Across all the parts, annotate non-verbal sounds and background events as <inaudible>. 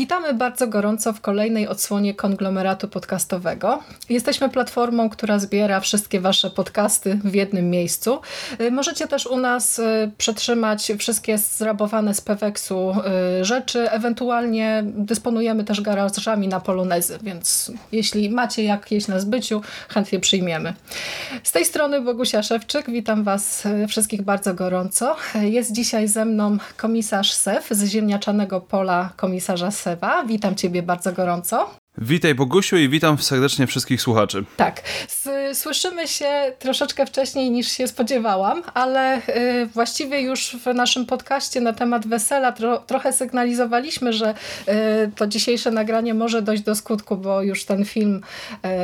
Witamy bardzo gorąco w kolejnej odsłonie konglomeratu podcastowego. Jesteśmy platformą, która zbiera wszystkie Wasze podcasty w jednym miejscu. Y, możecie też u nas y, przetrzymać wszystkie zrabowane z Peweksu y, rzeczy. Ewentualnie dysponujemy też garażami na polonezy, więc jeśli macie jakieś na zbyciu, chętnie przyjmiemy. Z tej strony Bogusia Szewczyk. Witam Was wszystkich bardzo gorąco. Jest dzisiaj ze mną komisarz SEF z ziemniaczanego pola komisarza Witam Ciebie bardzo gorąco. Witaj Bogusiu i witam serdecznie wszystkich słuchaczy. Tak, słyszymy się troszeczkę wcześniej niż się spodziewałam, ale y, właściwie już w naszym podcaście na temat wesela tro trochę sygnalizowaliśmy, że y, to dzisiejsze nagranie może dojść do skutku, bo już ten film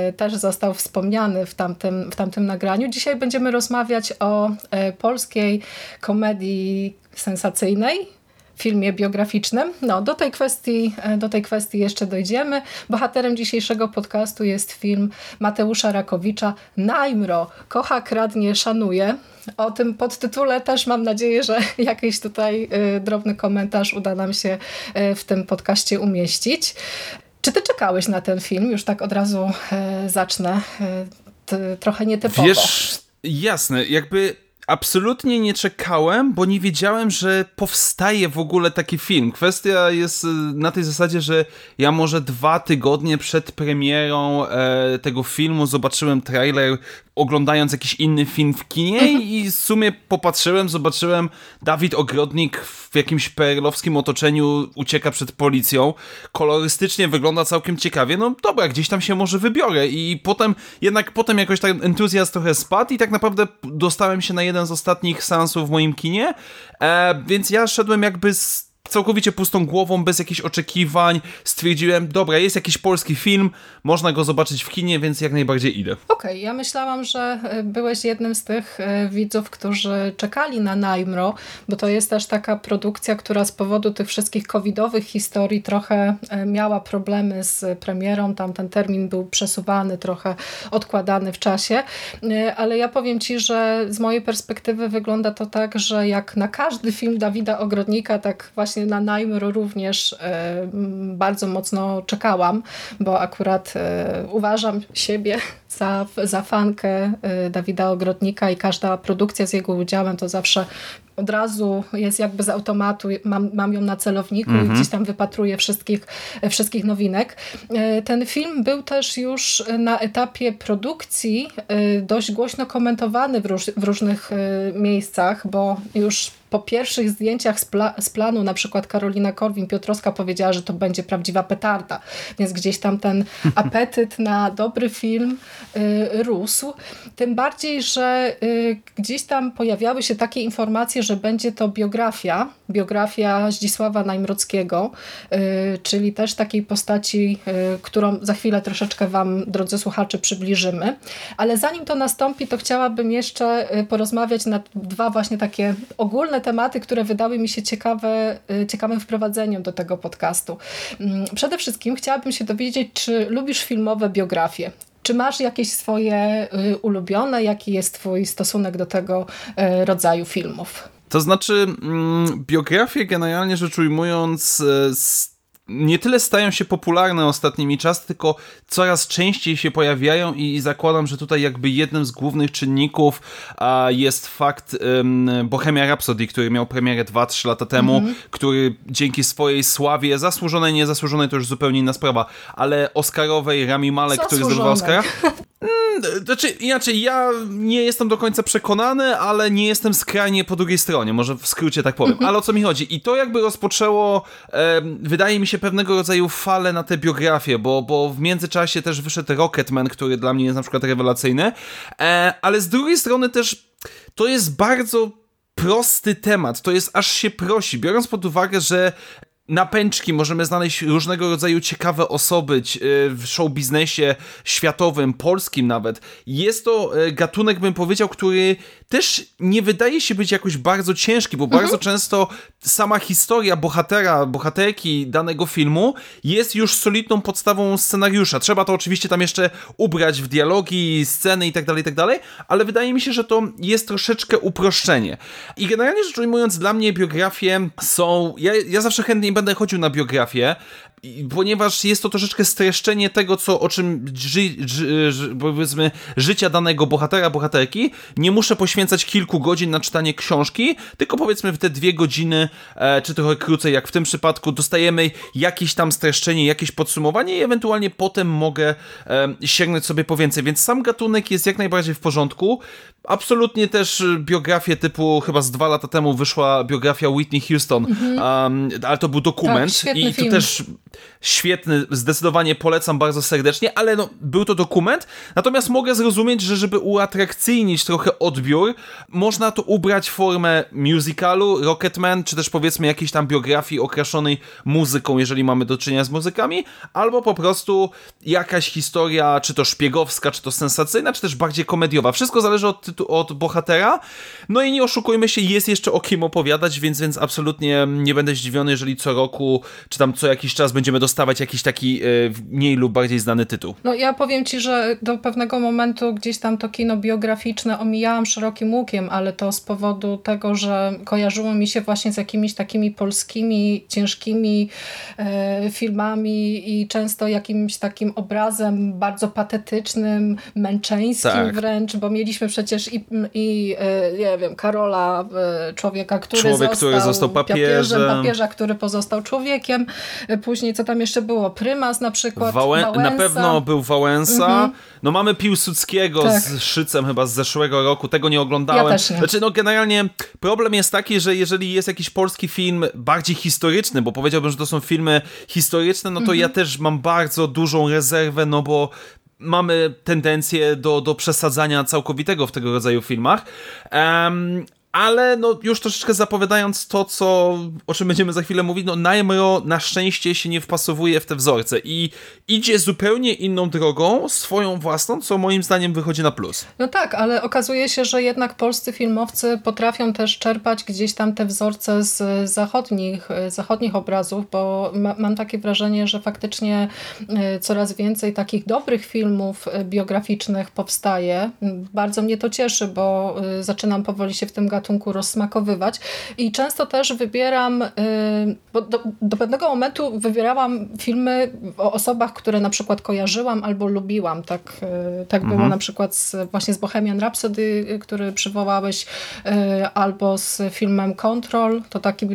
y, też został wspomniany w tamtym, w tamtym nagraniu. Dzisiaj będziemy rozmawiać o polskiej komedii sensacyjnej, filmie biograficznym. No, do tej kwestii, e, do tej kwestii jeszcze dojdziemy. Bohaterem dzisiejszego podcastu jest film Mateusza Rakowicza Najmro. Kocha, kradnie, szanuje. O tym podtytule też mam nadzieję, że <laughs> jakiś tutaj e, drobny komentarz uda nam się e, w tym podcaście umieścić. Czy ty czekałeś na ten film? Już tak od razu zacznę. Trochę nietypowo. Wiesz, jasne, jakby absolutnie nie czekałem, bo nie wiedziałem, że powstaje w ogóle taki film. Kwestia jest y, na tej zasadzie, że ja może dwa tygodnie przed premierą e, tego filmu zobaczyłem trailer, oglądając jakiś inny film w kinie mhm. i w sumie popatrzyłem, zobaczyłem Dawid Ogrodnik w jakimś perlowskim otoczeniu ucieka przed policją. Kolorystycznie wygląda całkiem ciekawie. No dobra, gdzieś tam się może wybiorę i potem jednak potem jakoś ten entuzjazm trochę spadł i tak naprawdę dostałem się na jeden z ostatnich seansów w moim kinie, e, więc ja szedłem jakby z całkowicie pustą głową, bez jakichś oczekiwań, stwierdziłem, dobra, jest jakiś polski film, można go zobaczyć w kinie, więc jak najbardziej idę. Okej, okay, ja myślałam, że e, byłeś jednym z tych e, widzów, którzy czekali na Najmro, bo to jest też taka produkcja, która z powodu tych wszystkich covidowych historii trochę e, miała problemy z premierą, tam ten termin był przesuwany, trochę odkładany w czasie, ale ja powiem Ci, że z mojej perspektywy wygląda to tak, że jak na każdy film Dawida Ogrodnika, tak właśnie właśnie na Najmro również e, bardzo mocno czekałam, bo akurat e, uważam siebie <laughs> za, za fankę e, Dawida Ogrodnika i każda produkcja z jego udziałem to zawsze od razu jest jakby z automatu, mam, mam ją na celowniku -hmm. i mhm. gdzieś tam wypatruję wszystkich, wszystkich nowinek. Ten film był też już na etapie produkcji dość głośno komentowany w, róż, w różnych miejscach, bo już po pierwszych zdjęciach z, pla z, planu, na przykład Karolina Korwin-Piotrowska powiedziała, że to będzie prawdziwa petarda, więc gdzieś tam ten <laughs> apetyt na dobry film y, rósł. Tym bardziej, że y, gdzieś tam pojawiały się takie informacje, że będzie to biografia, biografia Zdzisława Najmrockiego, y, czyli też takiej postaci, y, którą za chwilę troszeczkę Wam, drodzy słuchacze, przybliżymy. Ale zanim to nastąpi, to chciałabym jeszcze y, porozmawiać na dwa właśnie takie ogólne tematy, które wydały mi się ciekawe, ciekawym wprowadzeniem do tego podcastu. Mm, przede wszystkim chciałabym się dowiedzieć, czy lubisz filmowe biografie? Czy masz jakieś swoje ulubione? Jaki jest Twój stosunek do tego rodzaju filmów? To znaczy, mm, biografie generalnie rzecz ujmując, e, nie tyle stają się popularne ostatnimi czasy, tylko coraz częściej się pojawiają i, zakładam, że tutaj jakby jednym z głównych czynników jest fakt Bohemia Rhapsody, który miał premierę 2-3 lata temu, mm -hmm. który dzięki swojej sławie, zasłużonej, niezasłużonej to już zupełnie inna sprawa, ale Oscarowej Rami Malek, który zdobywał Oscara, <laughs> znaczy, inaczej, ja nie jestem do końca przekonany, ale nie jestem skrajnie po drugiej stronie, może w skrócie tak powiem. Mhm. Ale o co mi chodzi? I to jakby rozpoczęło, e, wydaje mi się, pewnego rodzaju falę na tę biografię, bo, bo w międzyczasie też wyszedł Rocketman, który dla mnie jest na przykład rewelacyjny, e, ale z drugiej strony też to jest bardzo prosty temat, to jest aż się prosi, biorąc pod uwagę, że na pęczki możemy znaleźć różnego rodzaju ciekawe osoby y, w show biznesie światowym, polskim nawet. Jest to y, gatunek, bym powiedział, który też nie wydaje się być jakoś bardzo ciężki, bo mhm. bardzo często sama historia bohatera, bohaterki danego filmu jest już solidną podstawą scenariusza. Trzeba to oczywiście tam jeszcze ubrać w dialogi, sceny i tak dalej, tak dalej, ale wydaje mi się, że to jest troszeczkę uproszczenie. I generalnie rzecz ujmując, dla mnie biografie są... Ja, ja zawsze chętnie będę chodził na biografię, ponieważ jest to troszeczkę streszczenie tego, co, o czym ży, ży, ży, powiedzmy, życia danego bohatera, bohaterki, nie muszę poświęcać kilku godzin na czytanie książki, tylko powiedzmy w te dwie godziny, e, czy trochę krócej, jak w tym przypadku, dostajemy jakieś tam streszczenie, jakieś podsumowanie i ewentualnie potem mogę e, sięgnąć sobie po więcej, więc sam gatunek jest jak najbardziej w porządku. Absolutnie też biografię typu, chyba z dwa lata temu wyszła biografia Whitney Houston, mhm. um, ale to był dokument tak, i to też świetny, zdecydowanie polecam bardzo serdecznie, ale no, był to dokument, natomiast mogę zrozumieć, że żeby uatrakcyjnić trochę odbiór, można to ubrać w formę musicalu, Rocketman, czy też powiedzmy jakiejś tam biografii okraszonej muzyką, jeżeli mamy do czynienia z muzykami, albo po prostu jakaś historia, czy to szpiegowska, czy to sensacyjna, czy też bardziej komediowa. Wszystko zależy od, od bohatera, no i nie oszukujmy się, jest jeszcze o kim opowiadać, więc, więc absolutnie nie będę zdziwiony, jeżeli co roku, czy tam co jakiś czas będziemy dostawać jakiś taki y, mniej lub bardziej znany tytuł. No ja powiem ci, że do pewnego momentu gdzieś tam to kino biograficzne omijałam szerokim łukiem, ale to z powodu tego, że kojarzyło mi się właśnie z jakimiś takimi polskimi, ciężkimi e, filmami i często jakimś takim obrazem bardzo patetycznym, męczeńskim tak. wręcz, bo mieliśmy przecież i, i e, nie wiem, Karola, e, człowieka, który Człowiek, został, który został papieżem. Papieża, który pozostał człowiekiem. Później co tam jeszcze było? Prymas na przykład, Wałę Na pewno był Wałęsa. Mhm. No mamy Piłsudskiego tak. z Szycem chyba z zeszłego roku. Tego nie oglądałem. Ja też nie. Znaczy, no generalnie problem jest taki, że jeżeli jest jakiś polski film bardziej historyczny, bo powiedziałbym, że to są filmy historyczne, no to mhm. ja też mam bardzo dużą rezerwę, no bo mamy tendencję do, do przesadzania całkowitego w tego rodzaju filmach. Um, ale no już troszeczkę zapowiadając to, co, o czym będziemy za chwilę mówić, no Naimro na szczęście się nie wpasowuje w te wzorce i idzie zupełnie inną drogą, swoją własną, co moim zdaniem wychodzi na plus. No tak, ale okazuje się, że jednak polscy filmowcy potrafią też czerpać gdzieś tam te wzorce z zachodnich, zachodnich obrazów, bo ma, mam takie wrażenie, że faktycznie e, coraz więcej takich dobrych filmów e, biograficznych powstaje. Bardzo mnie to cieszy, bo e, zaczynam powoli się w tym gatunku gatunku rozsmakowywać. I często też wybieram, y, bo do, do pewnego momentu wybierałam filmy o osobach, które na przykład kojarzyłam albo lubiłam. Tak, y, tak mhm. było na przykład z, właśnie z Bohemian Rhapsody, y, który przywołałeś, albo z filmem Control. To taki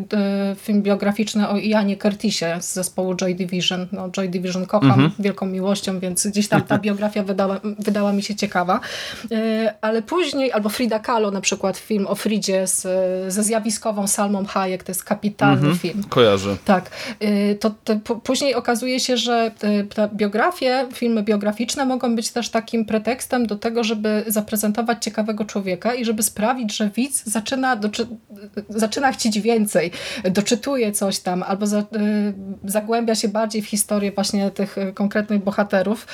film biograficzny o Ianie Curtisie z zespołu Joy Division. No, Joy Division kocham mhm. wielką miłością, więc gdzieś tam ta biografia wydała, wydała mi się ciekawa. Ale później, albo Frida Kahlo na przykład film o Fridzie z, ze zjawiskową Salmą Hayek, to jest kapitalny mhm, film. Kojarzę. Tak. Y, to, to, później okazuje się, że y, biografie, filmy biograficzne mogą być też takim pretekstem do tego, żeby zaprezentować ciekawego człowieka i żeby sprawić, że widz zaczyna, doczy, zaczyna chcieć więcej, doczytuje coś tam, albo za, y, zagłębia się bardziej w historię właśnie tych konkretnych bohaterów.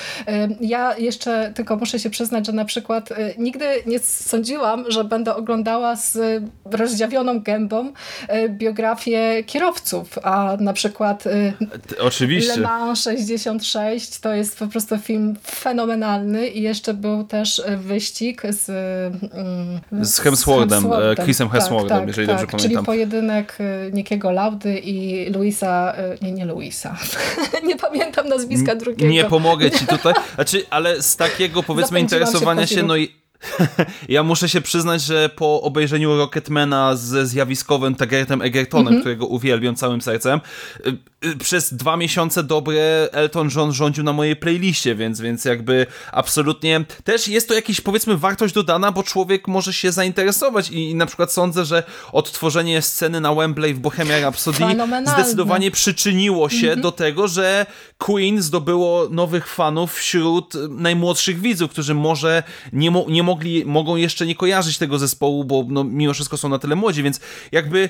Ja jeszcze tylko muszę się przyznać, że na przykład nigdy nie sądziłam, że będę oglądała z z rozdziawioną gębą e, biografię kierowców, a na przykład e, Oczywiście. Le Mans 66 to jest po prostu film fenomenalny i jeszcze był też wyścig z mm, z Hemsworthem, Hemsworthem. Chrisem tak, Hemsworthem, tak, jeżeli tak, dobrze pamiętam. Czyli pojedynek e, Niekiego Laudy i Luisa, nie, nie Luisa, <laughs> nie pamiętam nazwiska drugiego. Nie pomogę ci tutaj, znaczy, ale z takiego powiedzmy interesowania się, się no i <laughs> ja muszę się przyznać, że po obejrzeniu Rocketmana ze zjawiskowym Tagertem Egertonem, mm -hmm. którego uwielbiam całym sercem, y, y, przez dwa miesiące dobre Elton John rządził na mojej playliście, więc, więc jakby absolutnie też jest to jakiś powiedzmy wartość dodana, bo człowiek może się zainteresować i, i na przykład sądzę, że odtworzenie sceny na Wembley w Bohemia Rhapsody zdecydowanie przyczyniło się mm -hmm. do tego, że Queen zdobyło nowych fanów wśród najmłodszych widzów, którzy może nie, mo nie mogli, mogą jeszcze nie kojarzyć tego zespołu, bo no, mimo wszystko są na tyle młodzi, więc jakby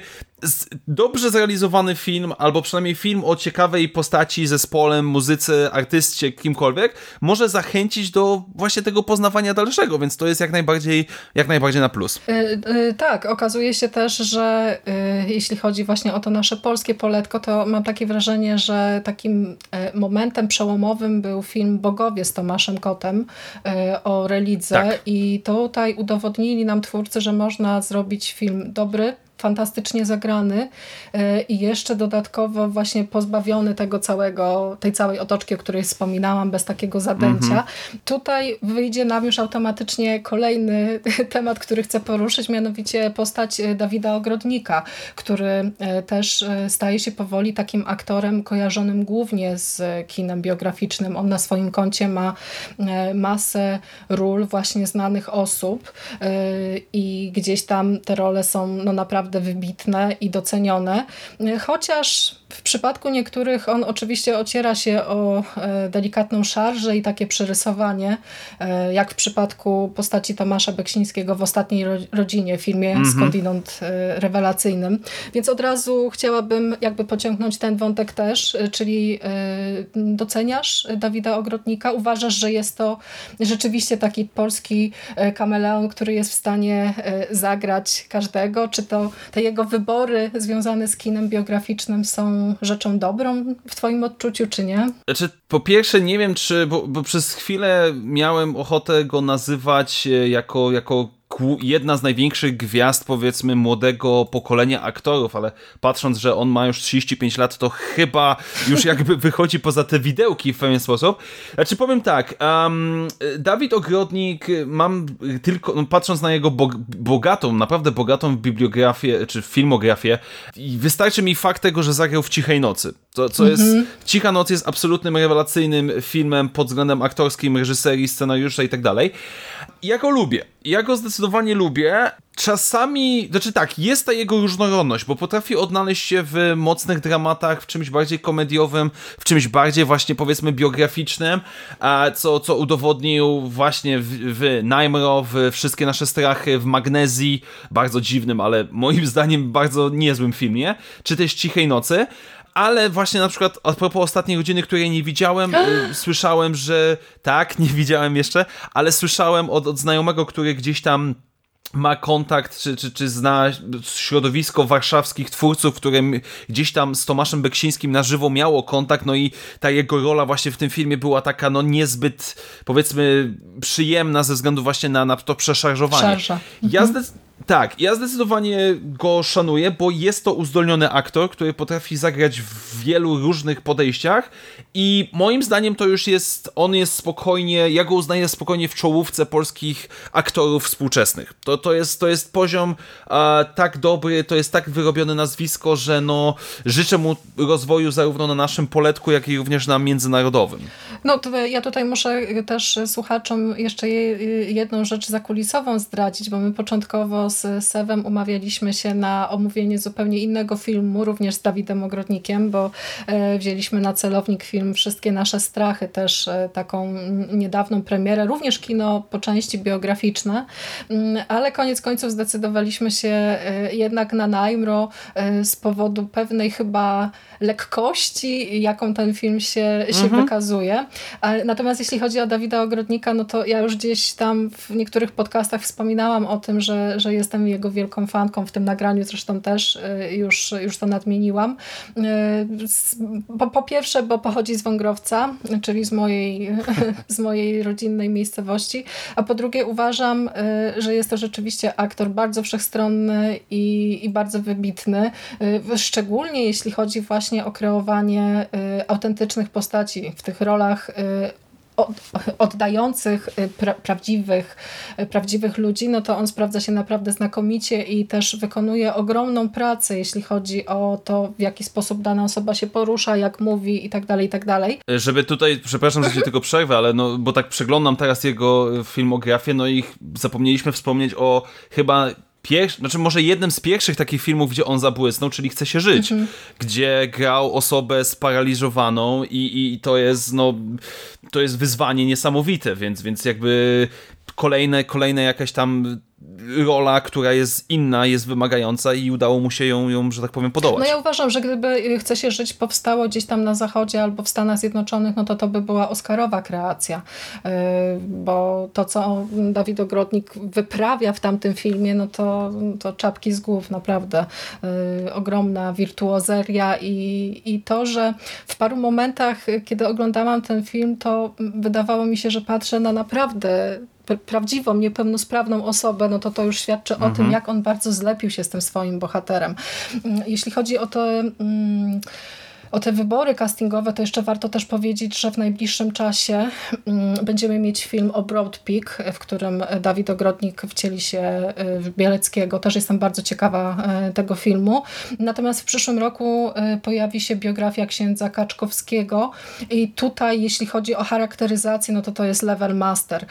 dobrze zrealizowany film, albo przynajmniej film o ciekawej postaci, zespołem, muzyce, artystie, kimkolwiek, może zachęcić do właśnie tego poznawania dalszego, więc to jest jak najbardziej, jak najbardziej na plus. Yy, yy, tak, okazuje się też, że yy, jeśli chodzi właśnie o to nasze polskie poletko, to mam takie wrażenie, że takim momentem przełomowym był film Bogowie z Tomaszem Kotem o relidze tak. i tutaj udowodnili nam twórcy, że można zrobić film dobry, fantastycznie zagrany e, i jeszcze dodatkowo właśnie pozbawiony tego całego, tej całej otoczki, o której wspominałam, bez takiego zadęcia. Mhm. Tutaj wyjdzie nam już automatycznie kolejny <laughs> temat, który chcę poruszyć, mianowicie postać e, Dawida Ogrodnika, który e, też staje się powoli takim aktorem kojarzonym głównie z kinem biograficznym. On na swoim koncie ma masę ról właśnie znanych osób i gdzieś tam te role są no naprawdę wybitne i docenione, chociaż w przypadku niektórych on oczywiście ociera się o e, delikatną szarżę i takie przerysowanie, e, jak w przypadku postaci Tomasza Beksińskiego w Ostatniej Rodzinie, filmie mm -hmm. skądinąd e, rewelacyjnym. Więc od razu chciałabym jakby pociągnąć ten wątek też, czyli doceniasz Dawida Ogrodnika? Uważasz, że jest to rzeczywiście taki polski kameleon, który jest w stanie zagrać każdego? Czy to te jego wybory związane z kinem biograficznym są rzeczą dobrą w twoim odczuciu, czy nie? Znaczy, po pierwsze nie wiem, czy, bo, bo przez chwilę miałem ochotę go nazywać e, jako, jako jedna z największych gwiazd, powiedzmy, młodego pokolenia aktorów, ale patrząc, że on ma już 35 lat, to chyba już jakby <laughs> wychodzi poza te widełki w pewien sposób. Znaczy, powiem tak, um, Dawid Ogrodnik, mam tylko, no, patrząc na jego bog bogatą, naprawdę bogatą bibliografię, czy filmografię, wystarczy mi fakt tego, że zagrał w Cichej Nocy. To, co jest, mm -hmm. Cicha Noc jest absolutnym rewelacyjnym filmem pod względem aktorskim, reżyserii, scenariusza i tak dalej. Ja go lubię. Ja go zdecydowanie lubię. Czasami, znaczy tak, jest ta jego różnorodność, bo potrafi odnaleźć się w mocnych dramatach, w czymś bardziej komediowym, w czymś bardziej właśnie powiedzmy biograficznym, co, co udowodnił właśnie w, w Najmro, w Wszystkie nasze strachy, w Magnezji, bardzo dziwnym, ale moim <laughs> zdaniem bardzo niezłym filmie, czy też Cichej Nocy ale właśnie na przykład a propos ostatniej godziny, której nie widziałem, y, <gasps> słyszałem, że tak, nie widziałem jeszcze, ale słyszałem od, od znajomego, który gdzieś tam ma kontakt, czy, czy, czy zna środowisko warszawskich twórców, które gdzieś tam z Tomaszem Beksińskim na żywo miało kontakt, no i ta jego rola właśnie w tym filmie była taka, no niezbyt, powiedzmy, przyjemna ze względu właśnie na, na to przeszarżowanie. Szarża. Ja, mhm. zdec tak, ja zdecydowanie go szanuję, bo jest to uzdolniony aktor, który potrafi zagrać w wielu różnych podejściach i moim zdaniem to już jest, on jest spokojnie, ja go uznaję spokojnie w czołówce polskich aktorów współczesnych. To, to, jest, to jest poziom tak dobry, to jest tak wyrobione nazwisko, że no życzę mu rozwoju zarówno na naszym poletku, jak i również na międzynarodowym. No to ja tutaj muszę też słuchaczom jeszcze jedną rzecz zakulisową zdradzić, bo my początkowo z Sewem umawialiśmy się na omówienie zupełnie innego filmu, również z Dawidem Ogrodnikiem, bo e, wzięliśmy na celownik film Wszystkie nasze strachy, też e, taką niedawną premierę, również kino po części biograficzne, mm, ale koniec końców zdecydowaliśmy się e, jednak na Najmro z powodu pewnej chyba lekkości, jaką ten film się, się mhm. wykazuje. Natomiast jeśli chodzi o Dawida Ogrodnika, no to ja już gdzieś tam w niektórych podcastach wspominałam o tym, że, że jestem jego wielką fanką, w tym nagraniu zresztą też y, już, już to nadmieniłam. Y, po, po pierwsze, bo pochodzi z Wągrowca, czyli z mojej, <laughs> z mojej rodzinnej miejscowości, a po drugie uważam, y, że jest to rzeczywiście aktor bardzo wszechstronny i, i bardzo wybitny, szczególnie jeśli chodzi właśnie o kreowanie autentycznych postaci w tych rolach oddających y, pra prawdziwych, y, prawdziwych ludzi, no to on sprawdza się naprawdę znakomicie i też wykonuje ogromną pracę, jeśli chodzi o to, w jaki sposób dana osoba się porusza, jak mówi i tak dalej, i tak dalej. Żeby tutaj, przepraszam, że się tylko przerwę, ale no, bo tak przeglądam teraz jego filmografię, no i zapomnieliśmy wspomnieć o chyba pierwszy, znaczy może jednym z pierwszych takich filmów, gdzie on zabłysnął, czyli Chce się żyć, mhm. gdzie grał osobę sparaliżowaną i, i to jest no to jest wyzwanie niesamowite, więc, więc jakby kolejne, kolejne jakaś tam rola, która jest inna, jest wymagająca i udało mu się ją, ją, że tak powiem, podołać. No ja uważam, że gdyby Chce się żyć powstało gdzieś tam na zachodzie albo w Stanach Zjednoczonych, no to to by była Oscarowa kreacja, y, bo to, co Dawid Ogrodnik wyprawia w tamtym filmie, no to, to czapki z głów, naprawdę. Y, ogromna wirtuozeria i, i to, że w paru momentach, kiedy oglądałam ten film, to wydawało mi się, że patrzę na naprawdę prawdziwą, niepełnosprawną osobę, no to to już świadczy mhm. o tym, mhm. jak on bardzo zlepił się z tym swoim bohaterem. Mm, jeśli chodzi o to... Mm, o te wybory castingowe, to jeszcze warto też powiedzieć, że w najbliższym czasie mm, będziemy mieć film o Broad Peak, w którym Dawid Ogrodnik wcieli się y, w Bieleckiego. Też jestem bardzo ciekawa y, tego filmu. Natomiast w przyszłym roku y, pojawi się biografia księdza Kaczkowskiego i tutaj, jeśli chodzi o charakteryzację, no to to jest level master.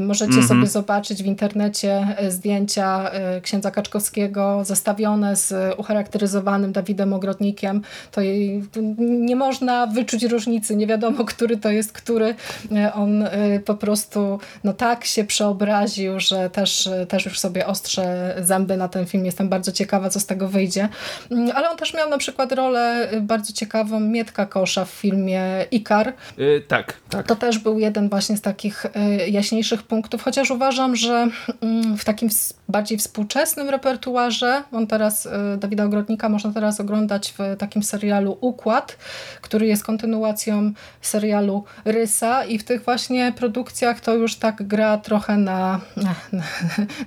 Możecie mm -hmm. sobie zobaczyć w internecie zdjęcia księdza Kaczkowskiego zestawione z ucharakteryzowanym Dawidem Ogrodnikiem. To jej nie można wyczuć różnicy, nie wiadomo, który to jest który. E, on e, po prostu no tak się przeobraził, że też, też już sobie ostrze zęby na ten film. Jestem bardzo ciekawa, co z tego wyjdzie. Mm, ale on też miał na przykład rolę bardzo ciekawą Mietka Kosza w filmie Ikar. Yy, tak, tak. To też był jeden właśnie z takich jaśniejszych punktów, chociaż uważam, że mm, w takim bardziej współczesnym repertuarze, on teraz, Dawida Ogrodnika można teraz oglądać w takim serialu Układ, który jest kontynuacją serialu Rysa i w tych właśnie produkcjach to już tak gra trochę na, na,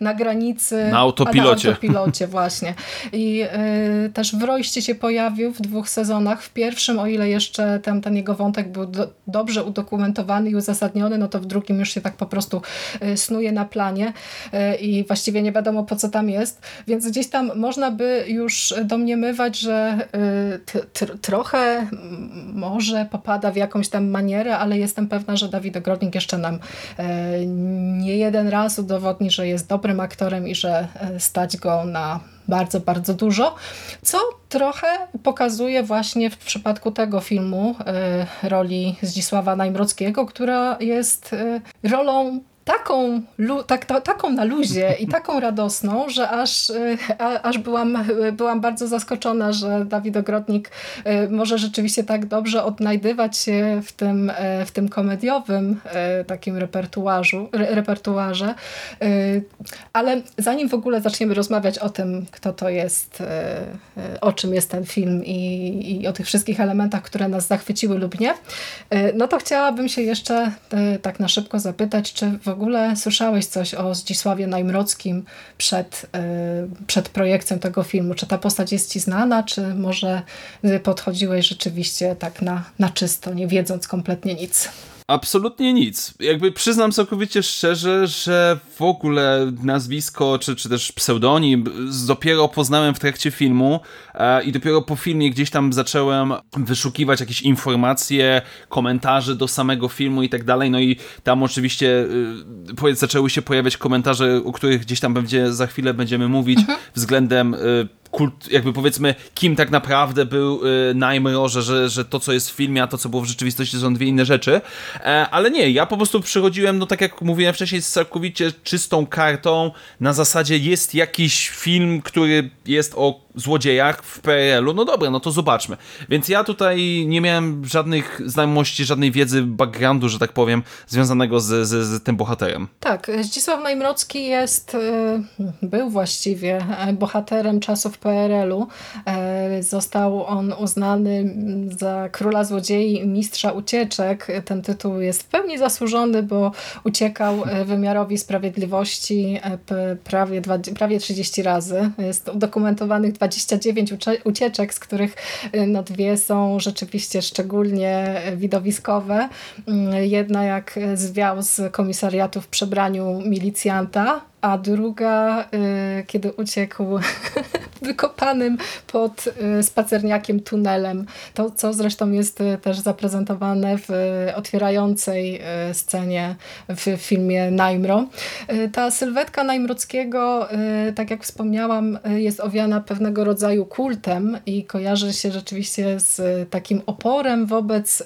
na granicy. Na autopilocie. Na autopilocie właśnie. I y, też w Rojście się pojawił w dwóch sezonach. W pierwszym, o ile jeszcze ten, ten jego wątek był do, dobrze udokumentowany i uzasadniony, no to w drugim już się tak po prostu y, snuje na planie y, i właściwie nie wiadomo po co tam jest. Więc gdzieś tam można by już domniemywać, że y, trochę może popada w jakąś tam manierę, ale jestem pewna, że Dawid Ogrodnik jeszcze nam e, nie jeden raz udowodni, że jest dobrym aktorem i że e, stać go na bardzo, bardzo dużo, co trochę pokazuje właśnie w przypadku tego filmu e, roli Zdzisława Najmrockiego, która jest rolą taką, tak, ta, taką na luzie i <laughs> taką radosną, że aż, e, a, aż byłam, byłam bardzo zaskoczona, że Dawid Ogrodnik e, może rzeczywiście tak dobrze odnajdywać się w tym, e, w tym komediowym takim repertuarzu, repertuarze. Ale zanim w ogóle zaczniemy rozmawiać o tym, kto to jest, o czym jest ten film i, i o tych wszystkich elementach, które nas zachwyciły lub nie, no to chciałabym się jeszcze tak na szybko zapytać, czy w ogóle ogóle słyszałeś coś o Zdzisławie Najmrockim przed, y, przed projekcją tego filmu? Czy ta postać jest ci znana, czy może podchodziłeś rzeczywiście tak na, na czysto, nie wiedząc kompletnie nic? Absolutnie nic. Jakby przyznam całkowicie szczerze, że w ogóle nazwisko, czy, czy też pseudonim dopiero poznałem w trakcie filmu e, i dopiero po filmie gdzieś tam zacząłem wyszukiwać jakieś informacje, komentarze do samego filmu i tak dalej. No i tam oczywiście y, zaczęły się pojawiać komentarze, o których gdzieś tam będzie za chwilę będziemy mówić mhm. względem y, kult, jakby powiedzmy, kim tak naprawdę był y, Najmro, że, że, że to, co jest w filmie, a to, co było w rzeczywistości, są dwie inne rzeczy. E, ale nie, ja po prostu przychodziłem, no tak jak mówiłem wcześniej, z całkowicie czystą kartą, na zasadzie jest jakiś film, który jest o złodziejach w PRL-u, no dobra, no to zobaczmy. Więc ja tutaj nie miałem żadnych znajomości, żadnej wiedzy, backgroundu, że tak powiem, związanego z, z, z tym bohaterem. Tak, Zdzisław Najmrocki jest, y, był właściwie bohaterem czasów PRL-u. E, został on uznany za króla złodziei mistrza ucieczek. Ten tytuł jest w pełni zasłużony, bo uciekał e, wymiarowi sprawiedliwości e, prawie, prawie 30 razy. Jest udokumentowanych 29 ucieczek, z których no, dwie są rzeczywiście szczególnie widowiskowe. Mm, jedna jak zwiał z komisariatu w przebraniu milicjanta, a druga, kiedy uciekł <laughs> wykopanym pod y, spacerniakiem tunelem. To, co zresztą jest y, też zaprezentowane w otwierającej scenie w filmie Najmro. Ta sylwetka Najmrockiego, tak jak wspomniałam, jest owiana pewnego rodzaju kultem i kojarzy się rzeczywiście z takim oporem wobec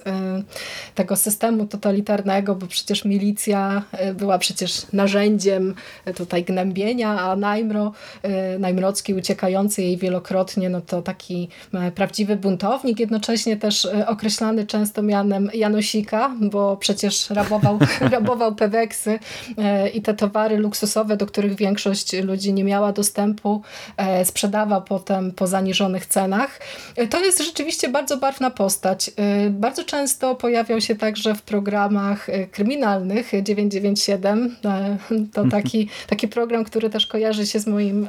tego systemu totalitarnego, bo przecież milicja była przecież narzędziem tutaj gnębienia, a Najmro, Najmrocki uciekający jej wielokrotnie, no to taki prawdziwy buntownik, jednocześnie też określany często mianem Janosika, bo przecież rabował, <laughs> rabował peweksy i te towary luksusowe, do których większość ludzi nie miała dostępu, sprzedawał potem po zaniżonych cenach. To jest rzeczywiście bardzo barwna postać. Bardzo często pojawiał się także w programach kryminalnych 997. To taki, taki program, który też kojarzy się z moim,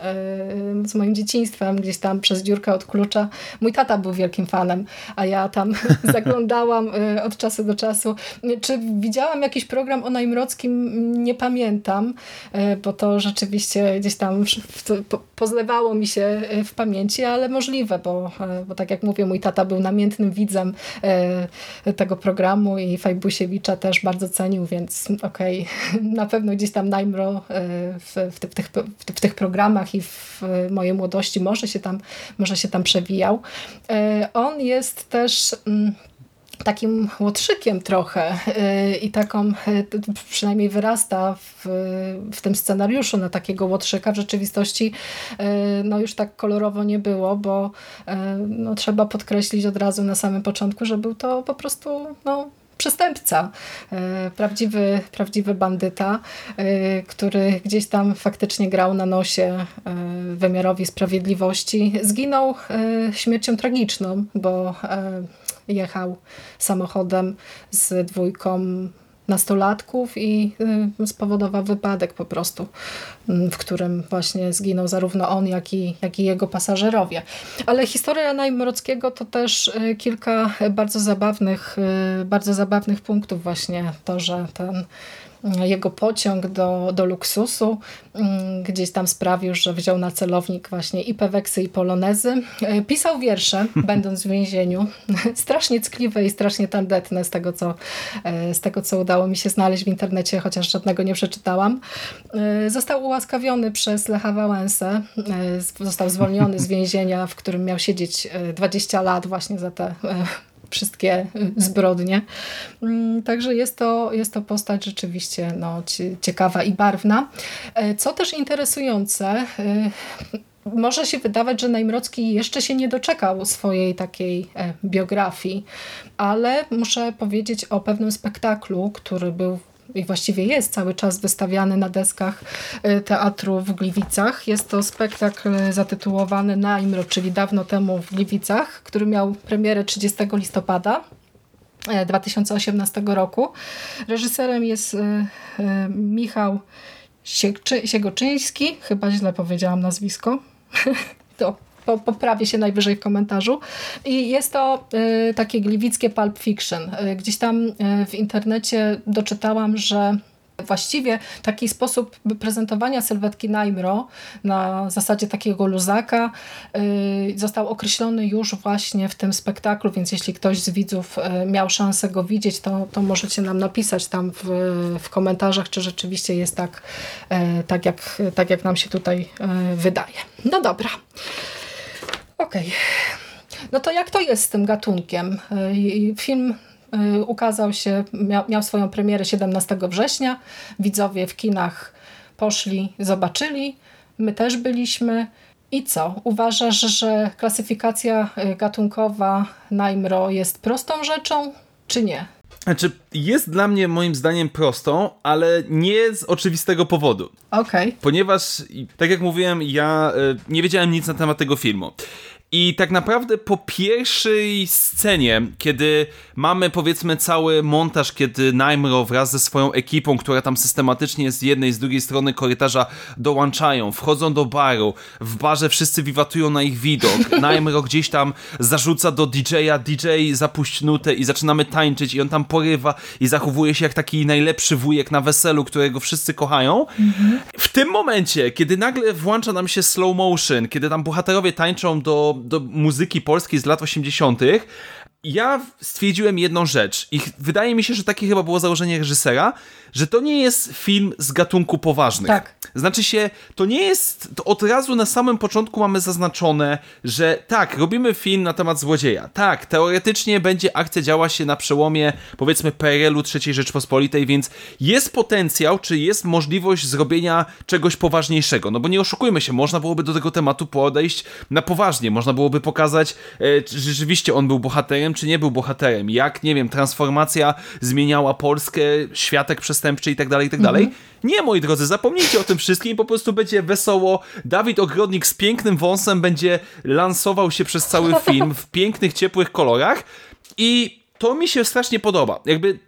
z moim dzieciństwem, gdzieś tam przez dziurkę od klucza. Mój tata był wielkim fanem, a ja tam <laughs> zaglądałam od czasu do czasu. Czy widziałam jakiś program o Najmrockim? Nie pamiętam, bo to rzeczywiście gdzieś tam pozlewało mi się w pamięci, ale możliwe, bo, bo tak jak mówię, mój tata był namiętnym widzem tego programu i Fajbusiewicza też bardzo cenił, więc okej, okay, <laughs> na pewno gdzieś tam Najmro w, w, w, tych, w, tych programach i w mojej młodości może się tam, może się tam przewijał. On jest też mm, takim łotrzykiem trochę y, i taką, y, przynajmniej wyrasta w, w tym scenariuszu na takiego łotrzyka. W rzeczywistości y, no już tak kolorowo nie było, bo no, trzeba podkreślić od razu na samym początku, że był to po prostu no, przestępca, prawdziwy, prawdziwy bandyta, który gdzieś tam faktycznie grał na nosie wymiarowi sprawiedliwości. Zginął śmiercią tragiczną, bo jechał samochodem z dwójką nastolatków i y, spowodował wypadek po prostu, mm, w którym właśnie zginął zarówno on, jak i, jak i jego pasażerowie. Ale historia Najmrockiego to też y, kilka bardzo zabawnych, y, bardzo zabawnych punktów właśnie to, że ten jego pociąg do, do luksusu mm, gdzieś tam sprawił, że wziął na celownik właśnie i peweksy i polonezy. E, pisał wiersze, <laughs> będąc w więzieniu. <laughs> strasznie ckliwe i strasznie tandetne z tego, co, e, z tego, co udało mi się znaleźć w internecie, chociaż żadnego nie przeczytałam. E, został ułaskawiony przez Lecha Wałęsę. Został zwolniony z więzienia, w którym miał siedzieć 20 lat właśnie za te wszystkie zbrodnie. Mm, także jest to, jest to postać rzeczywiście no, ciekawa i barwna. E, co też interesujące, e, może się wydawać, że Najmrocki jeszcze się nie doczekał swojej takiej e, biografii, ale muszę powiedzieć o pewnym spektaklu, który był i właściwie jest cały czas wystawiany na deskach y, teatru w Gliwicach. Jest to spektakl zatytułowany Naimro, czyli dawno temu w Gliwicach, który miał premierę 30 listopada 2018 e, roku. Reżyserem jest y, y, Michał Siegoczyński, chyba źle powiedziałam nazwisko. <laughs> to po, poprawię się najwyżej w komentarzu. I jest to y, takie gliwickie pulp fiction. Y, gdzieś tam y, w internecie doczytałam, że Właściwie taki sposób prezentowania sylwetki Naimro na zasadzie takiego luzaka y, został określony już właśnie w tym spektaklu, więc jeśli ktoś z widzów miał szansę go widzieć, to, to możecie nam napisać tam w, w komentarzach, czy rzeczywiście jest tak, tak, jak, tak, jak nam się tutaj wydaje. No dobra. Okej. Okay. No to jak to jest z tym gatunkiem? Y, film y, ukazał się, miał, miał swoją premierę 17 września. Widzowie w kinach poszli, zobaczyli. My też byliśmy. I co? Uważasz, że klasyfikacja y, gatunkowa Najmro jest prostą rzeczą, czy nie? Znaczy, jest dla mnie moim zdaniem prostą, ale nie z oczywistego powodu. Okej. Okay. Ponieważ, tak jak mówiłem, ja nie wiedziałem nic na temat tego filmu. I tak naprawdę po pierwszej scenie, kiedy mamy powiedzmy cały montaż, kiedy Naimro wraz ze swoją ekipą, która tam systematycznie z jednej i z drugiej strony korytarza dołączają, wchodzą do baru, w barze wszyscy wiwatują na ich widok, <laughs> Naimro gdzieś tam zarzuca do DJ-a, DJ zapuść nutę i zaczynamy tańczyć i on tam porywa i zachowuje się jak taki najlepszy wujek na weselu, którego wszyscy kochają. Mhm. W tym momencie, kiedy nagle włącza nam się slow motion, kiedy tam bohaterowie tańczą do do muzyki polskiej z lat 80., ja stwierdziłem jedną rzecz i wydaje mi się, że takie chyba było założenie reżysera, że to nie jest film z gatunku poważnych. Tak. Znaczy się, to nie jest, to od razu na samym początku mamy zaznaczone, że tak, robimy film na temat złodzieja. Tak, teoretycznie będzie akcja działa się na przełomie, powiedzmy, PRL-u III Rzeczpospolitej, więc jest potencjał, czy jest możliwość zrobienia czegoś poważniejszego. No bo nie oszukujmy się, można byłoby do tego tematu podejść na poważnie. Można byłoby pokazać, e, czy rzeczywiście on był bohaterem, czy nie był bohaterem. Jak, nie wiem, transformacja zmieniała Polskę, światek przestępczy i tak dalej, i tak dalej. Mhm. Nie, moi drodzy, zapomnijcie o tym wszystkim, po prostu będzie wesoło. Dawid Ogrodnik z pięknym wąsem będzie lansował się przez cały film w pięknych, ciepłych kolorach i to mi się strasznie podoba. Jakby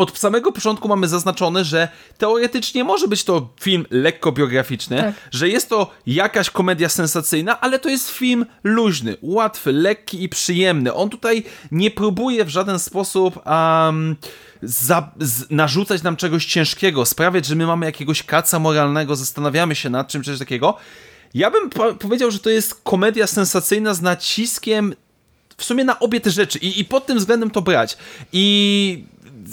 od samego początku mamy zaznaczone, że teoretycznie może być to film lekko biograficzny, tak. że jest to jakaś komedia sensacyjna, ale to jest film luźny, łatwy, lekki i przyjemny. On tutaj nie próbuje w żaden sposób um, za, z, narzucać nam czegoś ciężkiego, sprawiać, że my mamy jakiegoś kaca moralnego, zastanawiamy się nad czym, czy coś takiego. Ja bym po powiedział, że to jest komedia sensacyjna z naciskiem w sumie na obie te rzeczy i, i pod tym względem to brać. I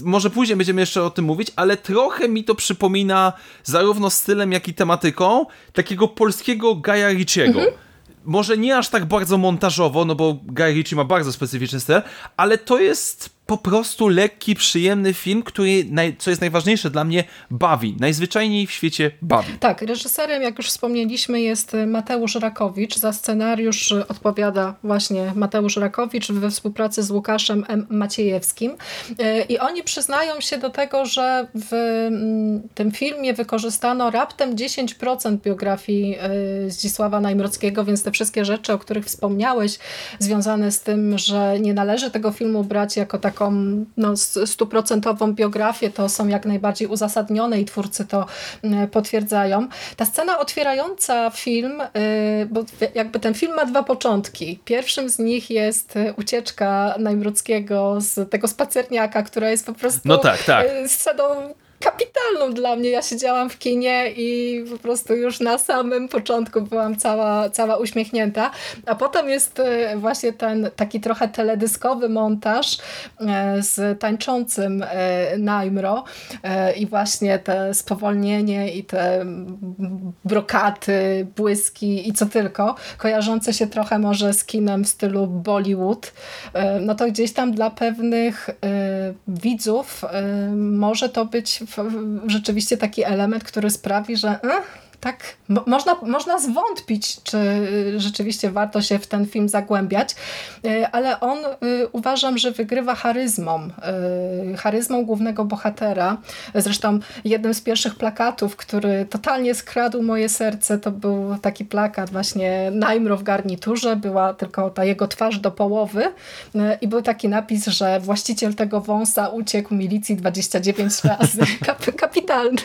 może później będziemy jeszcze o tym mówić, ale trochę mi to przypomina zarówno stylem, jak i tematyką takiego polskiego Gaja Ricciego. Mhm. Może nie aż tak bardzo montażowo, no bo Guy Ritchie ma bardzo specyficzny styl, ale to jest po prostu lekki, przyjemny film, który, co jest najważniejsze dla mnie, bawi. Najzwyczajniej w świecie bawi. Tak, reżyserem, jak już wspomnieliśmy, jest Mateusz Rakowicz. Za scenariusz odpowiada właśnie Mateusz Rakowicz we współpracy z Łukaszem M. Maciejewskim. E, I oni przyznają się do tego, że w mm, tym filmie wykorzystano raptem 10% biografii e, Zdzisława Najmrockiego, więc te wszystkie rzeczy, o których wspomniałeś, związane z tym, że nie należy tego filmu brać jako tak taką no, stuprocentową biografię, to są jak najbardziej uzasadnione i twórcy to mm, potwierdzają. Ta scena otwierająca film, y, bo jakby ten film ma dwa początki. Pierwszym z nich jest y, ucieczka Najmruckiego z tego spacerniaka, która jest po prostu no tak, tak. Y, sceną kapitalną dla mnie. Ja siedziałam w kinie i po prostu już na samym początku byłam cała, cała uśmiechnięta. A potem jest e, właśnie ten taki trochę teledyskowy montaż e, z tańczącym e, Naimro i właśnie te spowolnienie i te brokaty, błyski i co tylko, kojarzące się trochę może z kinem w stylu Bollywood, no to gdzieś tam dla pewnych widzów może to być rzeczywiście taki element, który sprawi, że tak, można, można zwątpić, czy rzeczywiście warto się w ten film zagłębiać, y, ale on y, uważam, że wygrywa charyzmą, y, charyzmą głównego bohatera. Zresztą jednym z pierwszych plakatów, który totalnie skradł moje serce, to był taki plakat właśnie Najmro w garniturze, była tylko ta jego twarz do połowy i był taki napis, że właściciel tego wąsa uciekł milicji 29 razy. <laughs> Kapitalny,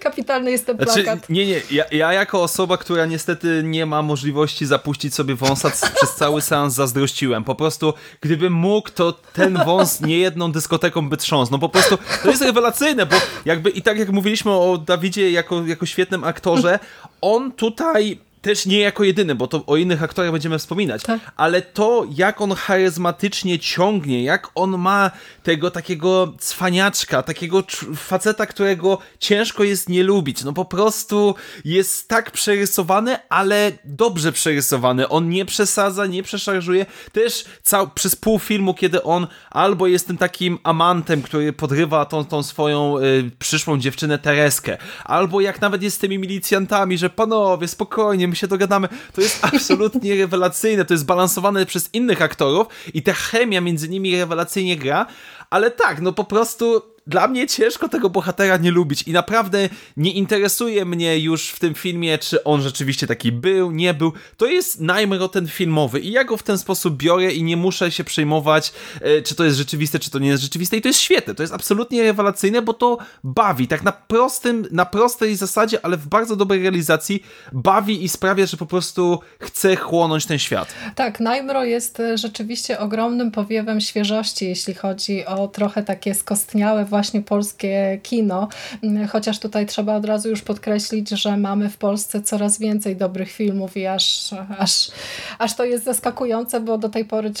kapitalny jest ten znaczy, plakat. Znaczy, nie, nie, ja, ja jako osoba, która niestety nie ma możliwości zapuścić sobie wąsa przez cały seans zazdrościłem. Po prostu, gdybym mógł, to ten wąs nie jedną dyskoteką by trząsł. No po prostu, to jest rewelacyjne, bo jakby i tak jak mówiliśmy o Dawidzie jako, jako świetnym aktorze, on tutaj też nie jako jedyny, bo to o innych aktorach będziemy wspominać, tak. ale to, jak on charyzmatycznie ciągnie, jak on ma tego takiego cwaniaczka, takiego faceta, którego ciężko jest nie lubić. No po prostu jest tak przerysowany, ale dobrze przerysowany. On nie przesadza, nie przeszarżuje. Też cał, przez pół filmu, kiedy on albo jest tym takim amantem, który podrywa tą, tą swoją y, przyszłą dziewczynę Tereskę, albo jak nawet jest z tymi milicjantami, że panowie, spokojnie, my się dogadamy. To jest <laughs> absolutnie rewelacyjne, to jest balansowane przez innych aktorów i ta chemia między nimi rewelacyjnie gra, ale tak, no po prostu dla mnie ciężko tego bohatera nie lubić i naprawdę nie interesuje mnie już w tym filmie, czy on rzeczywiście taki był, nie był. To jest Najmro ten filmowy i ja go w ten sposób biorę i nie muszę się przejmować, e, czy to jest rzeczywiste, czy to nie jest rzeczywiste i to jest świetne, to jest absolutnie rewelacyjne, bo to bawi, tak na prostym, na prostej zasadzie, ale w bardzo dobrej realizacji bawi i sprawia, że po prostu chce chłonąć ten świat. Tak, Najmro jest e, rzeczywiście ogromnym powiewem świeżości, jeśli chodzi o trochę takie skostniałe właśnie polskie kino, mm, chociaż tutaj trzeba od razu już podkreślić, że mamy w Polsce coraz więcej dobrych filmów i aż, aż, aż to jest zaskakujące, bo do tej pory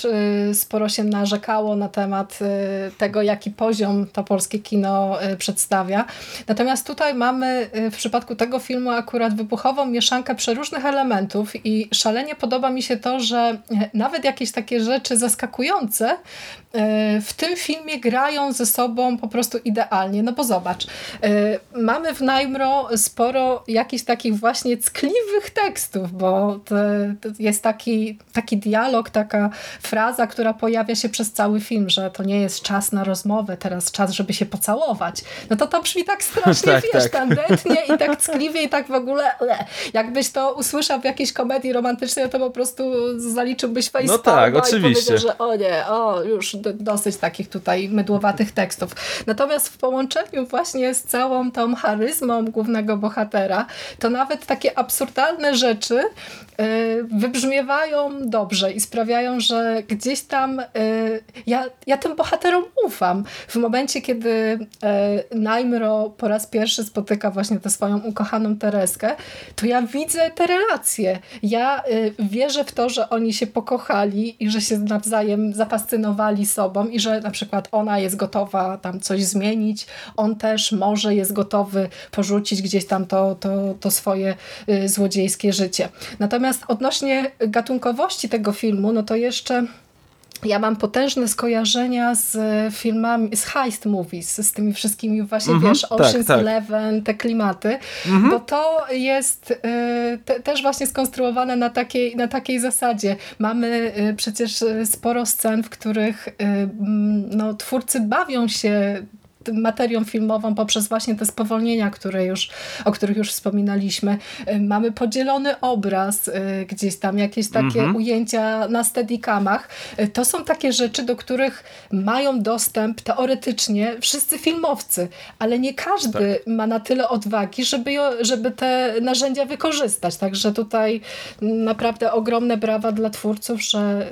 sporo się narzekało na temat tego, jaki poziom to polskie kino przedstawia. Natomiast tutaj mamy w przypadku tego filmu akurat wybuchową mieszankę przeróżnych elementów i szalenie podoba mi się to, że nawet jakieś takie rzeczy zaskakujące w tym filmie grają ze sobą po prostu idealnie. No bo zobacz, e, mamy w Najmro sporo jakichś takich właśnie ckliwych tekstów, bo jest taki, taki dialog, taka fraza, która pojawia się przez cały film, że to nie jest czas na rozmowę, teraz czas, żeby się pocałować. No to to brzmi tak strasznie, <laughs> tak, wiesz, tak. tandetnie i tak <laughs> ckliwie i tak w ogóle le. jakbyś to usłyszał w jakiejś komedii romantycznej, to po prostu zaliczyłbyś face No tak, oczywiście. że o nie, o już dosyć takich tutaj mydłowatych tekstów. Natomiast w połączeniu właśnie z całą tą charyzmą głównego bohatera, to nawet takie absurdalne rzeczy y, wybrzmiewają dobrze i sprawiają, że gdzieś tam y, ja, ja tym bohaterom ufam. W momencie, kiedy y, Najmro po raz pierwszy spotyka właśnie tę swoją ukochaną Tereskę, to ja widzę te relacje. Ja wierzę w to, że oni się pokochali i że się nawzajem zafascynowali sobą i że na przykład ona jest gotowa tam coś zmienić, on też może jest gotowy porzucić gdzieś tam to, to, to swoje y, złodziejskie życie. Natomiast odnośnie gatunkowości tego filmu, no to jeszcze ja mam potężne skojarzenia z filmami, z heist movies, z tymi wszystkimi właśnie, mm -hmm, wiesz, tak, Ocean's tak, Eleven, te klimaty, mm -hmm. bo to jest y, te, też właśnie skonstruowane na takiej, na takiej zasadzie. Mamy y, przecież sporo scen, w których y, no, twórcy bawią się materią filmową poprzez właśnie te spowolnienia, które już, o których już wspominaliśmy. Y, mamy podzielony obraz, y, gdzieś tam jakieś takie mhm. ujęcia na steadicamach. Y, to są takie rzeczy, do których mają dostęp teoretycznie wszyscy filmowcy, ale nie każdy tak. ma na tyle odwagi, żeby, żeby te narzędzia wykorzystać. Także tutaj naprawdę ogromne brawa dla twórców, że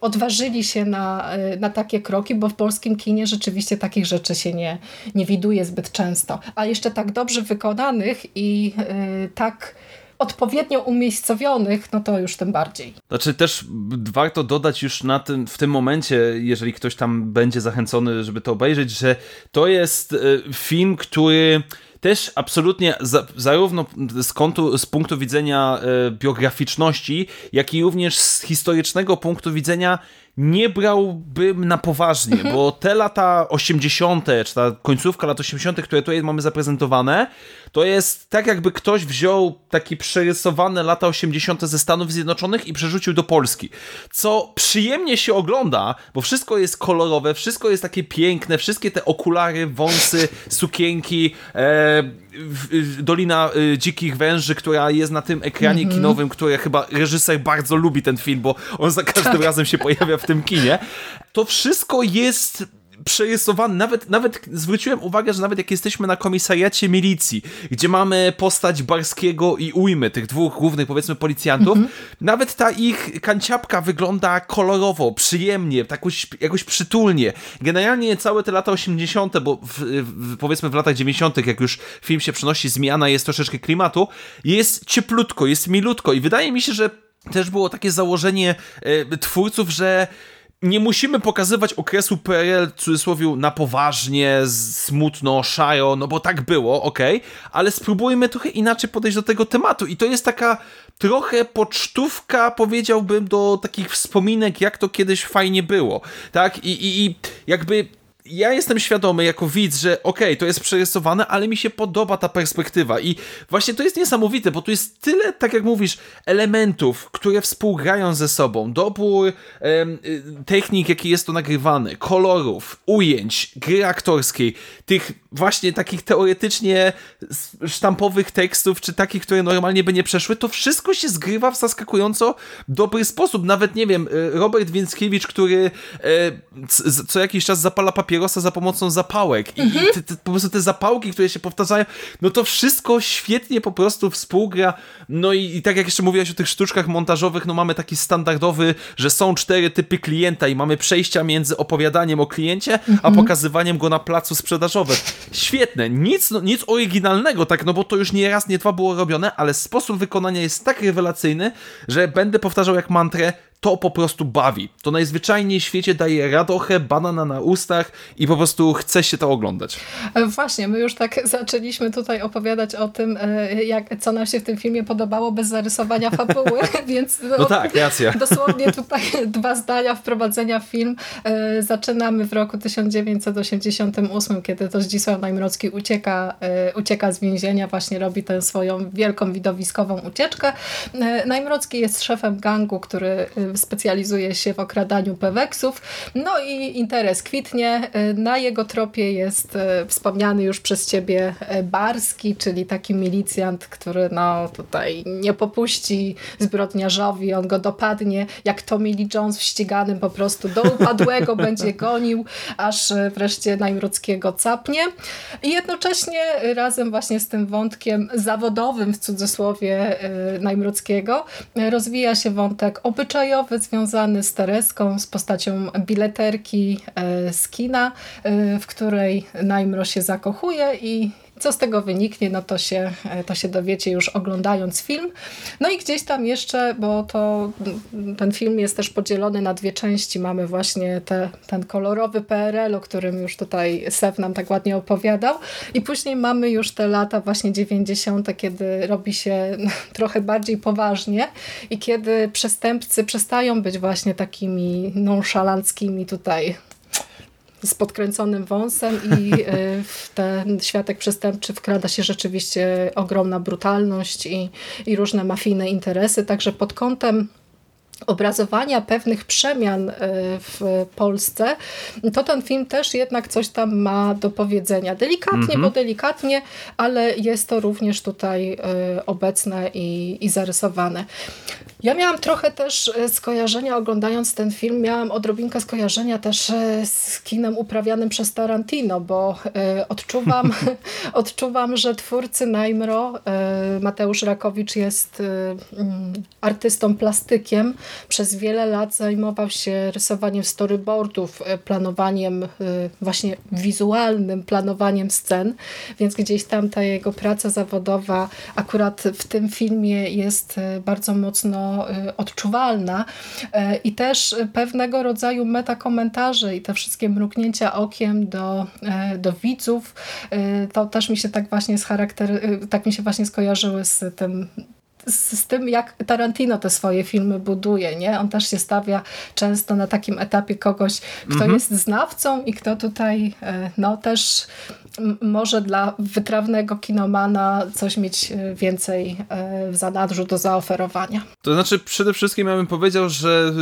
odważyli się na, na takie kroki, bo w polskim kinie rzeczywiście takich rzeczy się nie, nie, widuje zbyt często. A jeszcze tak dobrze wykonanych i yy, tak odpowiednio umiejscowionych, no to już tym bardziej. Znaczy też warto dodać już na tym, w tym momencie, jeżeli ktoś tam będzie zachęcony, żeby to obejrzeć, że to jest y, film, który też absolutnie za, zarówno z, kątu, z punktu widzenia e, biograficzności, jak i również z historycznego punktu widzenia nie brałbym na poważnie, mhm. bo te lata 80., czy ta końcówka lat 80., które tutaj mamy zaprezentowane, to jest tak jakby ktoś wziął taki przerysowane lata 80. ze Stanów Zjednoczonych i przerzucił do Polski. Co przyjemnie się ogląda, bo wszystko jest kolorowe, wszystko jest takie piękne, wszystkie te okulary, wąsy, sukienki, e, Dolina e, Dzikich Węży, która jest na tym ekranie mm -hmm. kinowym, które chyba reżyser bardzo lubi ten film, bo on za każdym tak. razem się pojawia w tym kinie. To wszystko jest przerysowany, nawet, nawet zwróciłem uwagę, że nawet jak jesteśmy na komisariacie milicji, gdzie mamy postać Barskiego i Ujmy, tych dwóch głównych powiedzmy policjantów, mm -hmm. nawet ta ich kanciapka wygląda kolorowo, przyjemnie, jakoś, jakoś przytulnie. Generalnie całe te lata 80., bo w, w, powiedzmy w latach 90., jak już film się przenosi, zmiana jest troszeczkę klimatu, jest cieplutko, jest milutko i wydaje mi się, że też było takie założenie e, twórców, że nie musimy pokazywać okresu PRL w cudzysłowie na poważnie, smutno, szaro, no bo tak było, ok, ale spróbujmy trochę inaczej podejść do tego tematu. I to jest taka trochę pocztówka, powiedziałbym, do takich wspominek, jak to kiedyś fajnie było, tak, i, i, i jakby ja jestem świadomy jako widz, że okej, okay, to jest przerysowane, ale mi się podoba ta perspektywa i właśnie to jest niesamowite, bo tu jest tyle, tak jak mówisz, elementów, które współgrają ze sobą, dobór em, technik, jaki jest to nagrywane, kolorów, ujęć, gry aktorskiej, tych właśnie takich teoretycznie sztampowych tekstów, czy takich, które normalnie by nie przeszły, to wszystko się zgrywa w zaskakująco dobry sposób. Nawet, nie wiem, e, Robert Więckiewicz, który e, co jakiś czas zapala papier papierosa za pomocą zapałek i mhm. te, te, po prostu te zapałki, które się powtarzają, no to wszystko świetnie po prostu współgra. No i, i tak jak jeszcze mówiłaś o tych sztuczkach montażowych, no mamy taki standardowy, że są cztery typy klienta i mamy przejścia między opowiadaniem o kliencie, mhm. a pokazywaniem go na placu sprzedażowym. Świetne, nic, no, nic oryginalnego, tak, no bo to już nie raz, nie dwa było robione, ale sposób wykonania jest tak rewelacyjny, że będę powtarzał jak mantrę, to po prostu bawi. To najzwyczajniej w świecie daje radochę, banana na ustach i po prostu chce się to oglądać. E, właśnie, my już tak <laughs> zaczęliśmy tutaj opowiadać o tym, e, jak, co nam się w tym filmie podobało bez zarysowania fabuły, <laughs> <laughs> więc no, no tak, racja. dosłownie tutaj dwa zdania wprowadzenia w film. E, zaczynamy w roku 1988, kiedy to Zdzisław Najmrocki ucieka, ucieka z więzienia, właśnie robi tę swoją wielką widowiskową ucieczkę. Najmrocki jest szefem gangu, który specjalizuje się w okradaniu peweksów. No i interes kwitnie. Na jego tropie jest e, wspomniany już przez ciebie e, Barski, czyli taki milicjant, który no tutaj nie popuści zbrodniarzowi, on go dopadnie, jak Tommy Lee Jones w ściganym po prostu do upadłego <laughs> będzie gonił, aż e, wreszcie Najmrockiego capnie. I jednocześnie razem właśnie z tym wątkiem zawodowym w cudzysłowie Najmrockiego rozwija się wątek obyczajowy związany z Tereską, z postacią bileterki e, z kina, e, w której Najmro się zakochuje i co z tego wyniknie, no to się, e, to się dowiecie już oglądając film. No i gdzieś tam jeszcze, bo to ten film jest też podzielony na dwie części. Mamy właśnie te, ten kolorowy PRL, o którym już tutaj Sef nam tak ładnie opowiadał. I później mamy już te lata właśnie 90., kiedy robi się <laughs> trochę bardziej poważnie i kiedy przestępcy przestają być właśnie takimi nonszalanckimi tutaj z podkręconym wąsem i <laughs> e, w ten światek przestępczy wkrada się rzeczywiście ogromna brutalność i, i różne mafijne interesy. Także pod kątem obrazowania pewnych przemian e, w Polsce, to ten film też jednak coś tam ma do powiedzenia. Delikatnie, mm -hmm. bo delikatnie, ale jest to również tutaj e, obecne i, i zarysowane. Ja miałam trochę też e, skojarzenia oglądając ten film, miałam odrobinkę skojarzenia też e, z kinem uprawianym przez Tarantino, bo e, odczuwam, <laughs> <laughs> odczuwam że twórcy Najmro, Mateusz Rakowicz jest mm, artystą plastykiem. Przez wiele lat zajmował się rysowaniem storyboardów, planowaniem właśnie wizualnym, planowaniem scen, więc gdzieś tam ta jego praca zawodowa akurat w tym filmie jest bardzo mocno Y, odczuwalna y, i też pewnego rodzaju metakomentarze i te wszystkie mrugnięcia okiem do, y, do widzów, to też mi się tak właśnie tak mi się właśnie skojarzyły z tym z, z, tym, jak Tarantino te swoje filmy buduje. Nie? On też się stawia często na takim etapie kogoś, kto mhm. jest znawcą i kto tutaj no, też może dla wytrawnego kinomana coś mieć e, więcej e, w zanadrzu do zaoferowania. To znaczy przede wszystkim ja bym powiedział, że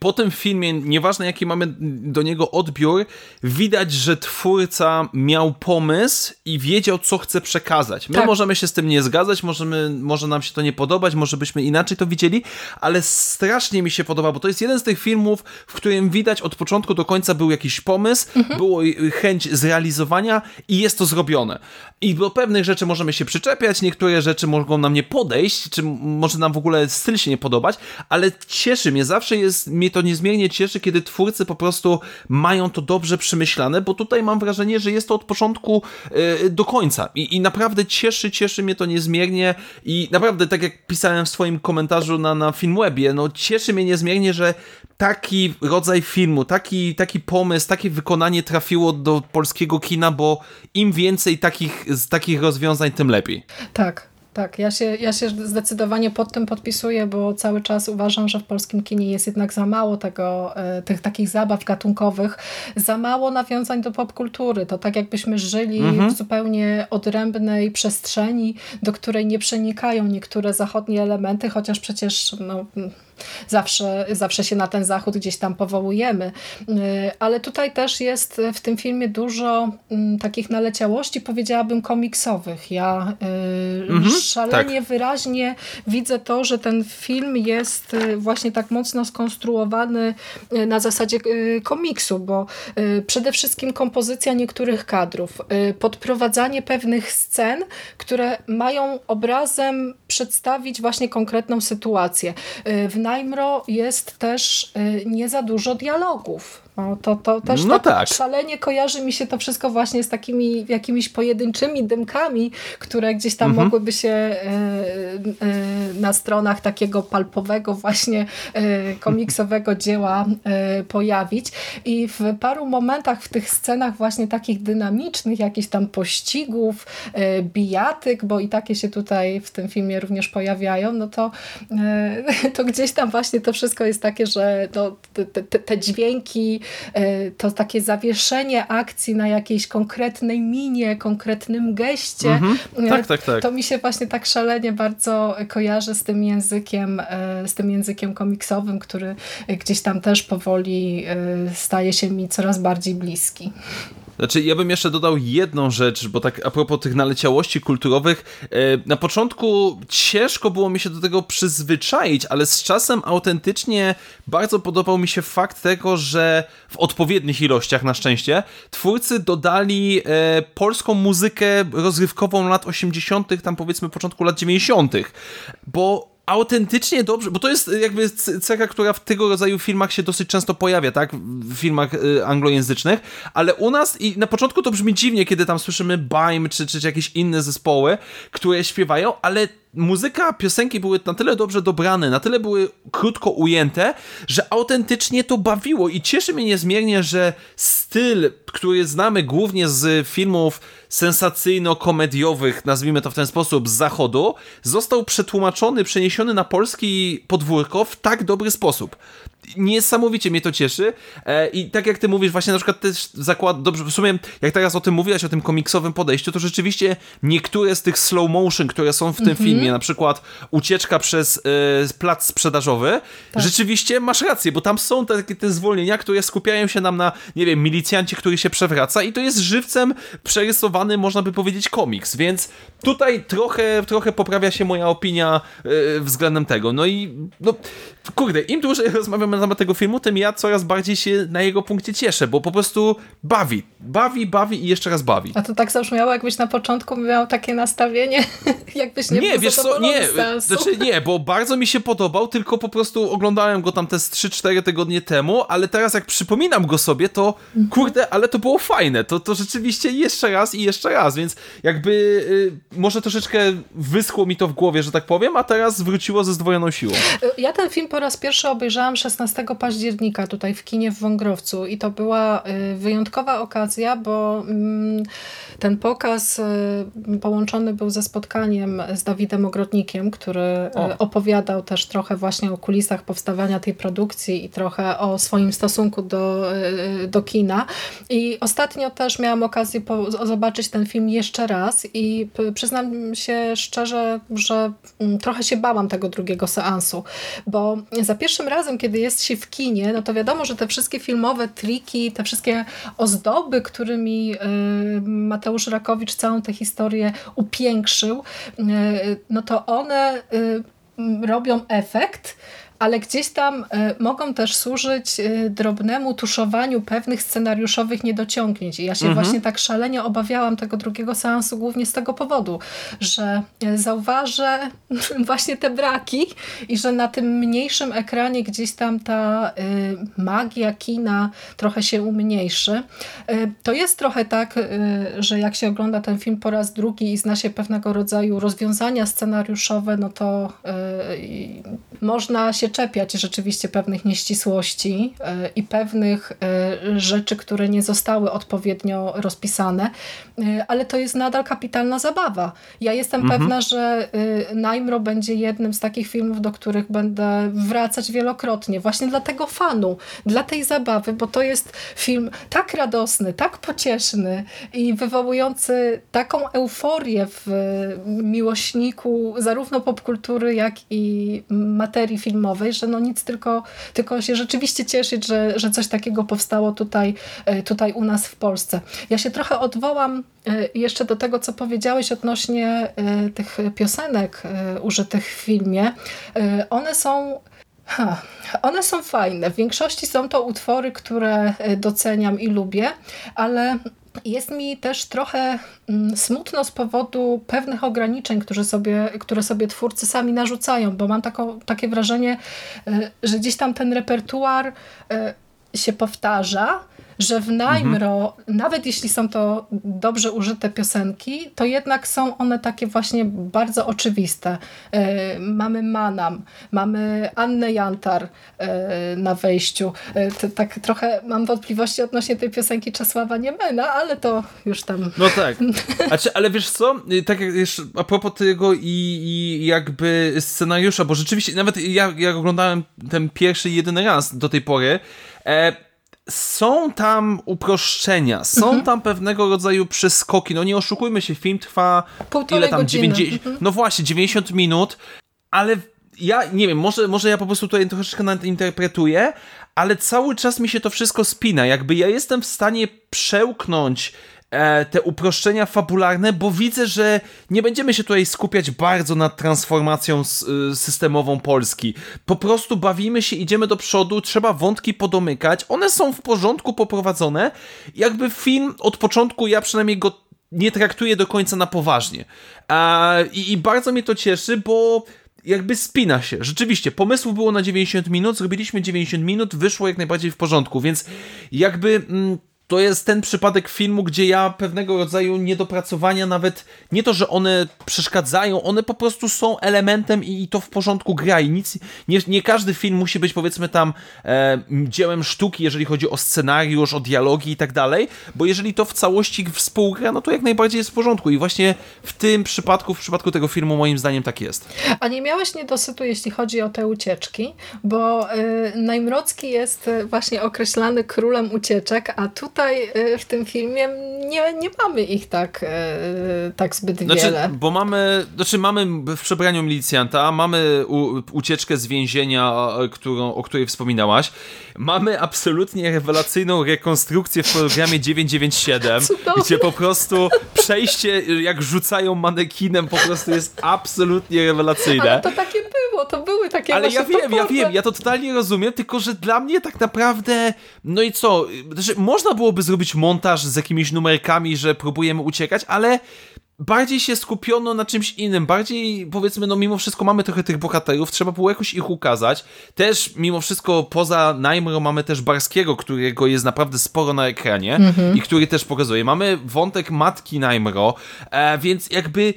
po tym filmie, nieważne jaki mamy do niego odbiór, widać, że twórca miał pomysł i wiedział, co chce przekazać. My tak. możemy się z tym nie zgadzać, możemy, może nam się to nie podobać, może byśmy inaczej to widzieli, ale strasznie mi się podoba, bo to jest jeden z tych filmów, w którym widać od początku do końca był jakiś pomysł, mhm. było chęć zrealizowania i jest to zrobione. I do pewnych rzeczy możemy się przyczepiać, niektóre rzeczy mogą nam nie podejść, czy może nam w ogóle styl się nie podobać, ale cieszy mnie, zawsze jest mnie to niezmiernie cieszy, kiedy twórcy po prostu mają to dobrze przemyślane, bo tutaj mam wrażenie, że jest to od początku yy, do końca I, i naprawdę cieszy, cieszy mnie to niezmiernie i naprawdę, tak jak pisałem w swoim komentarzu na, na Filmwebie, no cieszy mnie niezmiernie, że taki rodzaj filmu, taki, taki pomysł, takie wykonanie trafiło do polskiego kina, bo im więcej takich, takich rozwiązań, tym lepiej. Tak, tak, ja się, ja się zdecydowanie pod tym podpisuję, bo cały czas uważam, że w polskim kinie jest jednak za mało tego, e, tych takich zabaw gatunkowych, za mało nawiązań do popkultury. To tak jakbyśmy żyli mhm. w zupełnie odrębnej przestrzeni, do której nie przenikają niektóre zachodnie elementy, chociaż przecież no, zawsze, zawsze się na ten zachód gdzieś tam powołujemy. Ale tutaj też jest w tym filmie dużo mm, takich naleciałości, powiedziałabym komiksowych. Ja mhm, szalenie tak. wyraźnie widzę to, że ten film jest właśnie tak mocno skonstruowany na zasadzie komiksu, bo przede wszystkim kompozycja niektórych kadrów, podprowadzanie pewnych scen, które mają obrazem przedstawić właśnie konkretną sytuację. W Najmro jest też nie za dużo dialogów. No, to, to też no tak, tak, szalenie kojarzy mi się to wszystko właśnie z takimi jakimiś pojedynczymi dymkami, które gdzieś tam mhm. mogłyby się e, e, na stronach takiego palpowego właśnie e, komiksowego <laughs> dzieła pojawić. I w paru momentach w tych scenach właśnie takich dynamicznych, jakichś tam pościgów, bijatyk, bo i takie się tutaj w tym filmie również pojawiają, no to, <laughs> to gdzieś tam właśnie to wszystko jest takie, że no, te, te, te dźwięki, to takie zawieszenie akcji na jakiejś konkretnej minie, konkretnym geście. Mhm. E, tak, tak, tak. To mi się właśnie tak szalenie bardzo kojarzy z tym językiem, e, z tym językiem komiksowym, który gdzieś tam też powoli staje się mi coraz bardziej bliski. Znaczy, ja bym jeszcze dodał jedną rzecz, bo tak a propos tych naleciałości kulturowych, e, na początku ciężko było mi się do tego przyzwyczaić, ale z czasem autentycznie bardzo podobał mi się fakt tego, że w odpowiednich ilościach na szczęście twórcy dodali e, polską muzykę rozrywkową lat 80., tam powiedzmy początku lat 90., bo autentycznie dobrze, bo to jest jakby cecha, która w tego rodzaju filmach się dosyć często pojawia, tak? W filmach y, anglojęzycznych, ale u nas i na początku to brzmi dziwnie, kiedy tam słyszymy Baim czy, czy jakieś inne zespoły, które śpiewają, ale muzyka, piosenki były na tyle dobrze dobrane, na tyle były krótko ujęte, że autentycznie to bawiło i cieszy mnie niezmiernie, że styl, który znamy głównie z filmów sensacyjno-komediowych, nazwijmy to w ten sposób, z zachodu, został przetłumaczony, przeniesiony na polski podwórko w tak dobry sposób niesamowicie mnie to cieszy e, i tak jak ty mówisz, właśnie na przykład też zakład, dobrze, w sumie jak teraz o tym mówiłaś, o tym komiksowym podejściu, to rzeczywiście niektóre z tych slow motion, które są w tym mm -hmm. filmie, na przykład ucieczka przez e, plac sprzedażowy, tak. rzeczywiście masz rację, bo tam są takie te zwolnienia, które skupiają się nam na, nie wiem, milicjancie, który się przewraca i to jest żywcem przerysowany, można by powiedzieć, komiks, więc tutaj trochę, trochę poprawia się moja opinia e, względem tego. No i no, kurde, im dłużej <laughs> rozmawiamy na temat tego filmu, tym ja coraz bardziej się na jego punkcie cieszę, bo po prostu bawi. Bawi, bawi i jeszcze raz bawi. A to tak zabrzmiało, jakbyś na początku miał takie nastawienie, <laughs> jakbyś nie, nie wiesz co, nie, znaczy nie, bo bardzo mi się podobał, tylko po prostu oglądałem go tam te 3-4 tygodnie temu, ale teraz jak przypominam go sobie, to mhm. kurde, ale to było fajne. To, to rzeczywiście jeszcze raz i jeszcze raz, więc jakby y, może troszeczkę wyschło mi to w głowie, że tak powiem, a teraz wróciło ze zdwojoną siłą. Ja ten film po raz pierwszy obejrzałam 16 października tutaj w kinie w Wągrowcu i to była y, wyjątkowa okazja, bo mm, ten pokaz y, połączony był ze spotkaniem z Dawidem Ogrodnikiem, który y, o. opowiadał też trochę właśnie o kulisach powstawania tej produkcji i trochę o swoim stosunku do, do kina. I ostatnio też miałam okazję zobaczyć ten film jeszcze raz i przyznam się szczerze, że mm, trochę się bałam tego drugiego seansu, bo za pierwszym razem, kiedy jest się w kinie, no to wiadomo, że te wszystkie filmowe triki, te wszystkie ozdoby, którymi y, Mateusz Rakowicz całą tę historię upiększył, y, no to one y, robią efekt, ale gdzieś tam e, mogą też służyć e, drobnemu tuszowaniu pewnych scenariuszowych niedociągnięć. I ja się mhm. właśnie tak szalenie obawiałam tego drugiego seansu głównie z tego powodu, że e, zauważę <laughs> właśnie te braki i że na tym mniejszym ekranie gdzieś tam ta magia kina trochę się umniejszy. To jest trochę tak, że jak się ogląda ten film po raz drugi i zna się pewnego rodzaju rozwiązania scenariuszowe, no to można się czepiać rzeczywiście pewnych nieścisłości e, i pewnych e, rzeczy, które nie zostały odpowiednio rozpisane, e, ale to jest nadal kapitalna zabawa. Ja jestem mhm. pewna, że Najmro będzie jednym z takich filmów, do których będę wracać wielokrotnie. Właśnie dla tego fanu, dla tej zabawy, bo to jest film tak radosny, tak pocieszny i wywołujący taką euforię w miłośniku zarówno popkultury, jak i materii filmowej, filmowej, że no nic, tylko, tylko się rzeczywiście cieszyć, że, że coś takiego powstało tutaj, tutaj u nas w Polsce. Ja się trochę odwołam jeszcze do tego, co powiedziałeś odnośnie tych piosenek użytych w filmie. One są Ha, one są fajne. W większości są to utwory, które e, doceniam i lubię, ale jest mi też trochę mm, smutno z powodu pewnych ograniczeń, które sobie, które sobie twórcy sami narzucają, bo mam takie wrażenie, e, że gdzieś tam ten repertuar e, się powtarza, że w Najmro, mhm. nawet jeśli są to dobrze użyte piosenki, to jednak są one takie właśnie bardzo oczywiste. E, mamy Manam, mamy Annę Jantar e, na wejściu. E, tak trochę mam wątpliwości odnośnie tej piosenki Czesława Niemena, ale to już tam... No tak. Znaczy, ale wiesz co, tak jak jeszcze a propos tego i, i jakby scenariusza, bo rzeczywiście nawet ja, ja oglądałem ten pierwszy jedyny raz do tej pory, e, są tam uproszczenia, są mhm. tam pewnego rodzaju przeskoki. No nie oszukujmy się, film trwa Półtorej ile tam? 90, mhm. No właśnie, 90 minut, ale ja nie wiem, może, może ja po prostu tutaj troszeczkę interpretuję, ale cały czas mi się to wszystko spina. Jakby ja jestem w stanie przełknąć te uproszczenia fabularne, bo widzę, że nie będziemy się tutaj skupiać bardzo nad transformacją y, systemową Polski. Po prostu bawimy się, idziemy do przodu, trzeba wątki podomykać, one są w porządku poprowadzone. Jakby film od początku, ja przynajmniej go nie traktuję do końca na poważnie. E, i, I bardzo mnie to cieszy, bo jakby spina się. Rzeczywiście, pomysłu było na 90 minut, zrobiliśmy 90 minut, wyszło jak najbardziej w porządku, więc jakby mm, to jest ten przypadek filmu, gdzie ja pewnego rodzaju niedopracowania, nawet nie to, że one przeszkadzają, one po prostu są elementem i, to w porządku gra. I nic, nie, nie każdy film musi być powiedzmy tam e, dziełem sztuki, jeżeli chodzi o scenariusz, o dialogi i tak dalej, bo jeżeli to w całości współgra, no to jak najbardziej jest w porządku. I właśnie w tym przypadku, w przypadku tego filmu moim zdaniem tak jest. A nie miałeś niedosytu, jeśli chodzi o te ucieczki, bo y, Najmrocki jest właśnie określany królem ucieczek, a tutaj tutaj y, w tym filmie nie, nie mamy ich tak, y, tak zbyt znaczy, wiele. Bo mamy, znaczy mamy w przebraniu milicjanta, mamy u, ucieczkę z więzienia, którą, o której wspominałaś. Mamy absolutnie rewelacyjną rekonstrukcję w programie 997, Cudowne. gdzie po prostu przejście, jak rzucają manekinem, po prostu jest absolutnie rewelacyjne. Ale to takie było, to były takie Ale ja wiem, toporne. ja wiem, ja to totalnie rozumiem, tylko że dla mnie tak naprawdę, no i co, znaczy można byłoby zrobić montaż z jakimiś numerkami, że próbujemy uciekać, ale bardziej się skupiono na czymś innym, bardziej powiedzmy, no mimo wszystko mamy trochę tych bohaterów, trzeba było jakoś ich ukazać. Też mimo wszystko poza Najmro mamy też Barskiego, którego jest naprawdę sporo na ekranie mhm. i który też pokazuje. Mamy wątek matki Najmro, e, więc jakby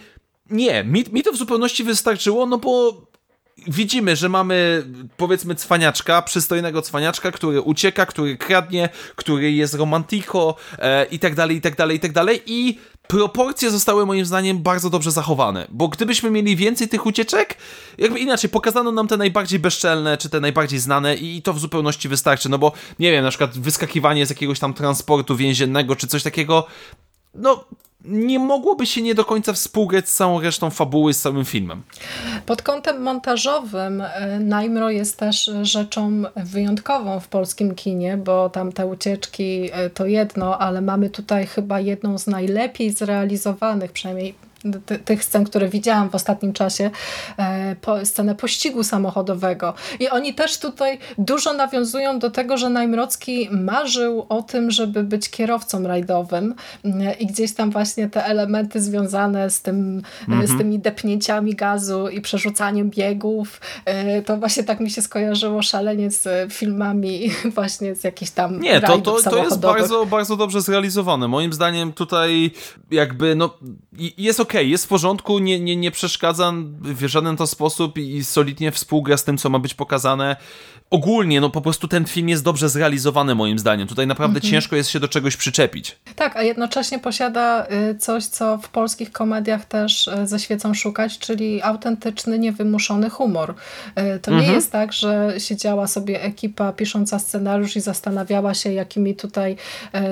nie, mi, mi to w zupełności wystarczyło, no bo widzimy, że mamy powiedzmy cwaniaczka, przystojnego cwaniaczka, który ucieka, który kradnie, który jest romantiko e, i tak dalej, i tak dalej, i tak dalej. I proporcje zostały moim zdaniem bardzo dobrze zachowane, bo gdybyśmy mieli więcej tych ucieczek, jakby inaczej, pokazano nam te najbardziej bezczelne, czy te najbardziej znane i to w zupełności wystarczy, no bo nie wiem, na przykład wyskakiwanie z jakiegoś tam transportu więziennego, czy coś takiego, no nie mogłoby się nie do końca współgrać z całą resztą fabuły, z całym filmem. Pod kątem montażowym e, Najmro jest też rzeczą wyjątkową w polskim kinie, bo tam te ucieczki e, to jedno, ale mamy tutaj chyba jedną z najlepiej zrealizowanych, przynajmniej tych scen, które widziałam w ostatnim czasie, e, po, scenę pościgu samochodowego. I oni też tutaj dużo nawiązują do tego, że Najmrocki marzył o tym, żeby być kierowcą rajdowym e, i gdzieś tam właśnie te elementy związane z, tym, mhm. z tymi depnięciami gazu i przerzucaniem biegów, to właśnie tak mi się skojarzyło szalenie z filmami <laughs> właśnie z jakichś tam Nie, to, to, to jest bardzo, bardzo dobrze zrealizowane. Moim zdaniem tutaj jakby no jest ok okej, okay, jest w porządku, nie, nie, nie przeszkadza w żaden to sposób i solidnie współgra z tym, co ma być pokazane. Ogólnie, no po prostu ten film jest dobrze zrealizowany moim zdaniem. Tutaj naprawdę mhm. ciężko jest się do czegoś przyczepić. Tak, a jednocześnie posiada y, coś, co w polskich komediach też y, ze świecą szukać, czyli autentyczny, niewymuszony humor. Y, to mhm. nie jest tak, że siedziała sobie ekipa pisząca scenariusz i zastanawiała się, jakimi tutaj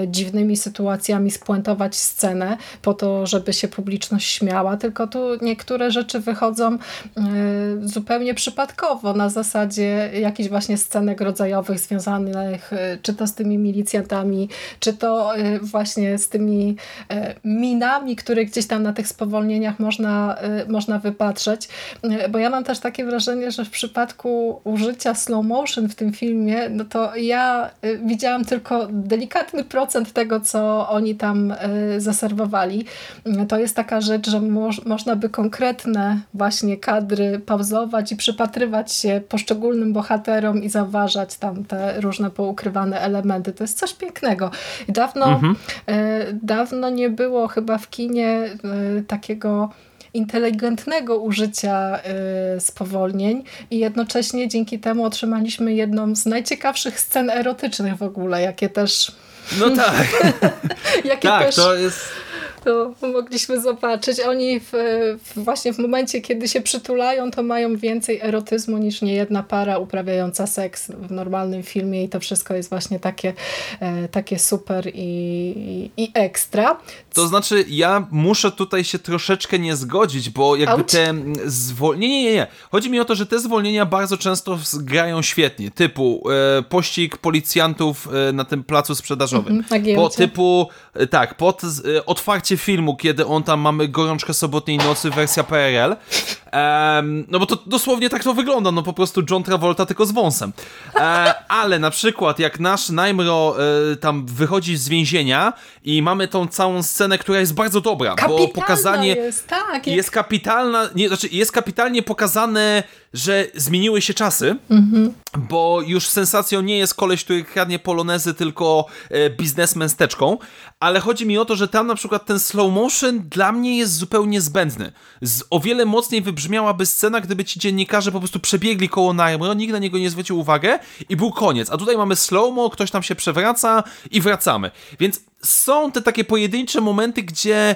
dziwnymi sytuacjami spuentować scenę po to, żeby się publiczność śmiała, tylko tu niektóre rzeczy wychodzą zupełnie przypadkowo, na zasadzie jakichś właśnie scenek rodzajowych związanych czy to z tymi milicjantami, czy to właśnie z tymi minami, które gdzieś tam na tych spowolnieniach można, można wypatrzeć, bo ja mam też takie wrażenie, że w przypadku użycia slow motion w tym filmie, no to ja y, widziałam tylko delikatny procent tego, co oni tam y, zaserwowali. To jest taka rzecz, że mo można by konkretne właśnie kadry pauzować i przypatrywać się poszczególnym bohaterom i zauważać tam te różne poukrywane elementy. To jest coś pięknego. I dawno, mhm. Y, dawno nie było chyba w kinie takiego inteligentnego użycia y, spowolnień i jednocześnie dzięki temu otrzymaliśmy jedną z najciekawszych scen erotycznych w ogóle, jakie też... No tak. <laughs> jakie tak, też... to jest to mogliśmy zobaczyć. Oni w, w właśnie w momencie, kiedy się przytulają, to mają więcej erotyzmu niż niejedna para uprawiająca seks w normalnym filmie i to wszystko jest właśnie takie, e, takie super i, i, ekstra. To znaczy, ja muszę tutaj się troszeczkę nie zgodzić, bo jakby Ouch. te zwolnienia, nie, nie, nie. Chodzi mi o to, że te zwolnienia bardzo często grają świetnie, typu e, pościg policjantów e, na tym placu sprzedażowym. Mm, po typu, e, tak, pod e, otwarcie filmu, kiedy on tam mamy gorączkę sobotniej nocy, wersja PRL. Um, no bo to dosłownie tak to wygląda, no po prostu John Travolta tylko z wąsem. E, ale na przykład jak nasz Najmro e, tam wychodzi z więzienia i mamy tą całą scenę, która jest bardzo dobra, Kapitalna bo pokazanie jest, tak, jest kapitalna, nie, znaczy jest kapitalnie pokazane, że zmieniły się czasy, mhm. bo już sensacją nie jest koleś, który kradnie polonezy, tylko e, biznesmen z teczką, ale chodzi mi o to, że tam na przykład ten slow motion dla mnie jest zupełnie zbędny. Z, o wiele mocniej wybrzmiałaby scena, gdyby ci dziennikarze po prostu przebiegli koło Nairo, nikt na niego nie zwrócił uwagę i był koniec. A tutaj mamy slow-mo, ktoś tam się przewraca i wracamy. Więc są te takie pojedyncze momenty, gdzie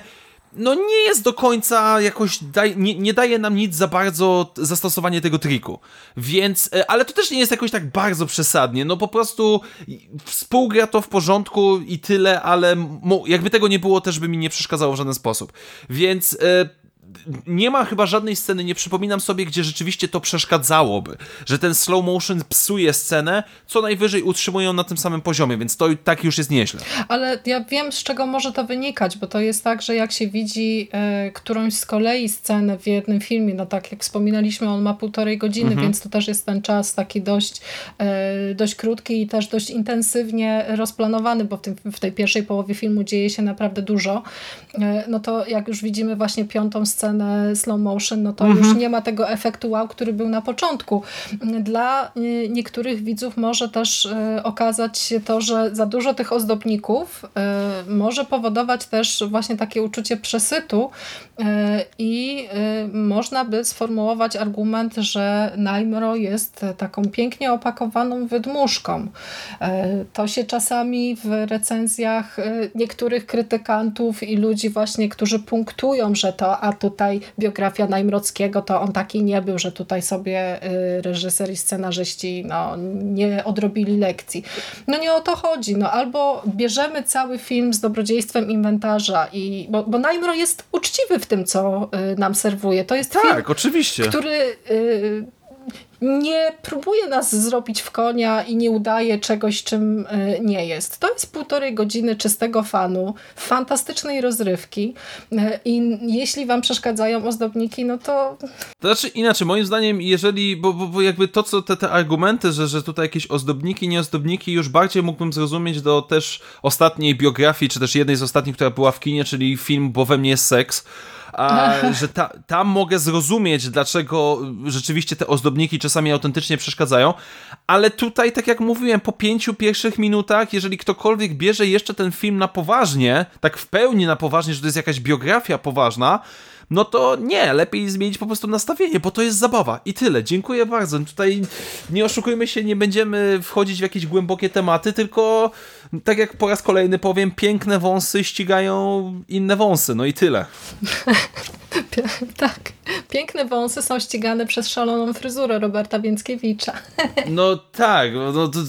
no nie jest do końca jakoś, daj, nie, nie, daje nam nic za bardzo zastosowanie tego triku. Więc, e, ale to też nie jest jakoś tak bardzo przesadnie, no po prostu współgra to w porządku i tyle, ale jakby tego nie było, też by mi nie przeszkadzało w żaden sposób. Więc... E, nie ma chyba żadnej sceny, nie przypominam sobie, gdzie rzeczywiście to przeszkadzałoby, że ten slow motion psuje scenę, co najwyżej utrzymują na tym samym poziomie, więc to tak już jest nieźle. Ale ja wiem, z czego może to wynikać, bo to jest tak, że jak się widzi e, którąś z kolei scenę w jednym filmie, no tak jak wspominaliśmy, on ma półtorej godziny, mhm. więc to też jest ten czas taki dość, e, dość krótki i też dość intensywnie rozplanowany, bo w, tym, w tej pierwszej połowie filmu dzieje się naprawdę dużo, e, no to jak już widzimy właśnie piątą scenę, scenę slow motion, no to mhm. już nie ma tego efektu wow, który był na początku. Dla y, niektórych widzów może też y, okazać się to, że za dużo tych ozdobników y, może powodować też właśnie takie uczucie przesytu i można by sformułować argument, że Najmro jest taką pięknie opakowaną wydmuszką. To się czasami w recenzjach niektórych krytykantów i ludzi właśnie, którzy punktują, że to a tutaj biografia Najmrockiego, to on taki nie był, że tutaj sobie y, reżyser i scenarzyści no, nie odrobili lekcji. No nie o to chodzi. No, albo bierzemy cały film z dobrodziejstwem inwentarza, i, bo, bo Najmro jest uczciwy w tym, co y, nam serwuje. To jest tak, film, oczywiście. który y, nie próbuje nas zrobić w konia i nie udaje czegoś, czym e, nie jest. To jest półtorej godziny czystego fanu, fantastycznej rozrywki e, i jeśli wam przeszkadzają ozdobniki, no to... To znaczy inaczej, moim zdaniem, jeżeli, bo, bo, bo jakby to, co te, te argumenty, że, że tutaj jakieś ozdobniki, nieozdobniki, już bardziej mógłbym zrozumieć do też ostatniej biografii, czy też jednej z ostatnich, która była w kinie, czyli film Bo we mnie jest seks, a, <laughs> że ta, tam mogę zrozumieć, dlaczego rzeczywiście te ozdobniki czasami autentycznie przeszkadzają, ale tutaj, tak jak mówiłem, po pięciu pierwszych minutach, jeżeli ktokolwiek bierze jeszcze ten film na poważnie, tak w pełni na poważnie, że to jest jakaś biografia poważna, no to nie, lepiej zmienić po prostu nastawienie, bo to jest zabawa i tyle. Dziękuję bardzo. Tutaj nie oszukujmy się, nie będziemy wchodzić w jakieś głębokie tematy, tylko tak jak po raz kolejny powiem, piękne wąsy ścigają inne wąsy, no i tyle. <laughs> tak, piękne wąsy są ścigane przez szaloną fryzurę Roberta Więckiewicza. <laughs> No tak, no, no to,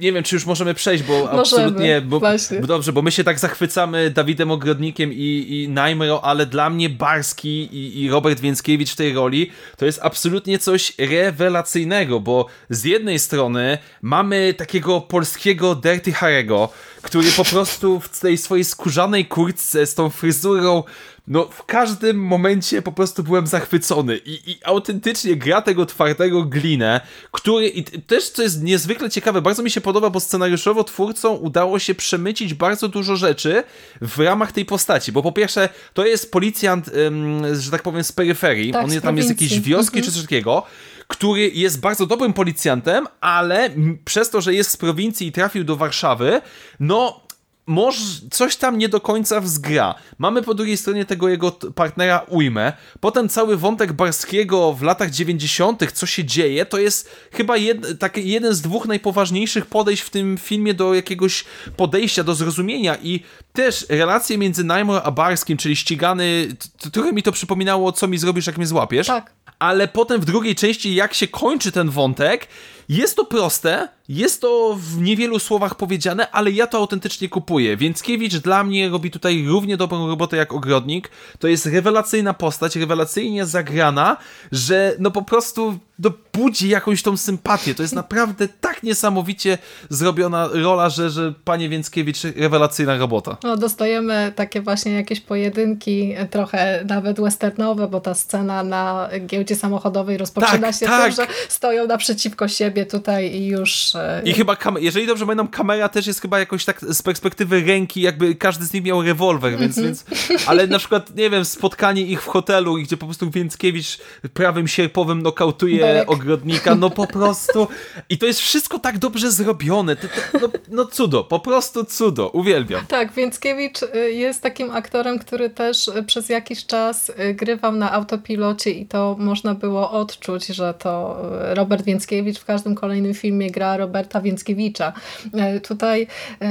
nie wiem, czy już możemy przejść, bo możemy, absolutnie, bo, bo, dobrze, bo my się tak zachwycamy Dawidem Ogrodnikiem i, i Najmro, ale dla mnie Barski i, i Robert Więckiewicz w tej roli to jest absolutnie coś rewelacyjnego, bo z jednej strony mamy takiego polskiego Dirty Harego, który po prostu w tej swojej skórzanej kurtce z tą fryzurą no w każdym momencie po prostu byłem zachwycony i, i autentycznie gra tego twardego glinę, który i też co jest niezwykle ciekawe, bardzo mi się podoba, bo scenariuszowo twórcom udało się przemycić bardzo dużo rzeczy w ramach tej postaci, bo po pierwsze to jest policjant, ym, że tak powiem z peryferii, tak, on tam jest jakieś wioski czy coś takiego, który jest bardzo dobrym policjantem, ale przez to, że jest z prowincji i trafił do Warszawy, no może coś tam nie do końca wzgra. Mamy po drugiej stronie tego jego partnera Ujmę. Potem cały wątek Barskiego w latach 90., co się dzieje, to jest chyba jed, taki jeden z dwóch najpoważniejszych podejść w tym filmie do jakiegoś podejścia, do zrozumienia i też relacje między Najmor a Barskim, czyli ścigany, trochę mi to przypominało, co mi zrobisz, jak mnie złapiesz. Tak. Ale potem w drugiej części, jak się kończy ten wątek, jest to proste, jest to w niewielu słowach powiedziane, ale ja to autentycznie kupuję. Więckiewicz dla mnie robi tutaj równie dobrą robotę jak Ogrodnik. To jest rewelacyjna postać, rewelacyjnie zagrana, że no po prostu no, budzi jakąś tą sympatię. To jest <laughs> naprawdę tak niesamowicie zrobiona rola, że, że panie Więckiewicz, rewelacyjna robota. No, dostajemy takie właśnie jakieś pojedynki, trochę nawet westernowe, bo ta scena na giełdzie samochodowej rozpoczyna tak, się tak. tym, że stoją naprzeciwko siebie tutaj i już i chyba, jeżeli dobrze pamiętam, kamera też jest chyba jakoś tak z perspektywy ręki, jakby każdy z nich miał rewolwer, więc, mm -hmm. więc ale na przykład, nie wiem, spotkanie ich w hotelu, gdzie po prostu Więckiewicz prawym sierpowym nokautuje Berek. ogrodnika, no po prostu i to jest wszystko tak dobrze zrobione, to, to, no, no cudo, po prostu cudo, uwielbiam. Tak, Więckiewicz y, jest takim aktorem, który też y, przez jakiś czas y, grywał na autopilocie i to można było odczuć, że to Robert Więckiewicz w każdym kolejnym filmie gra Roberta Więckiewicza. E, tutaj e,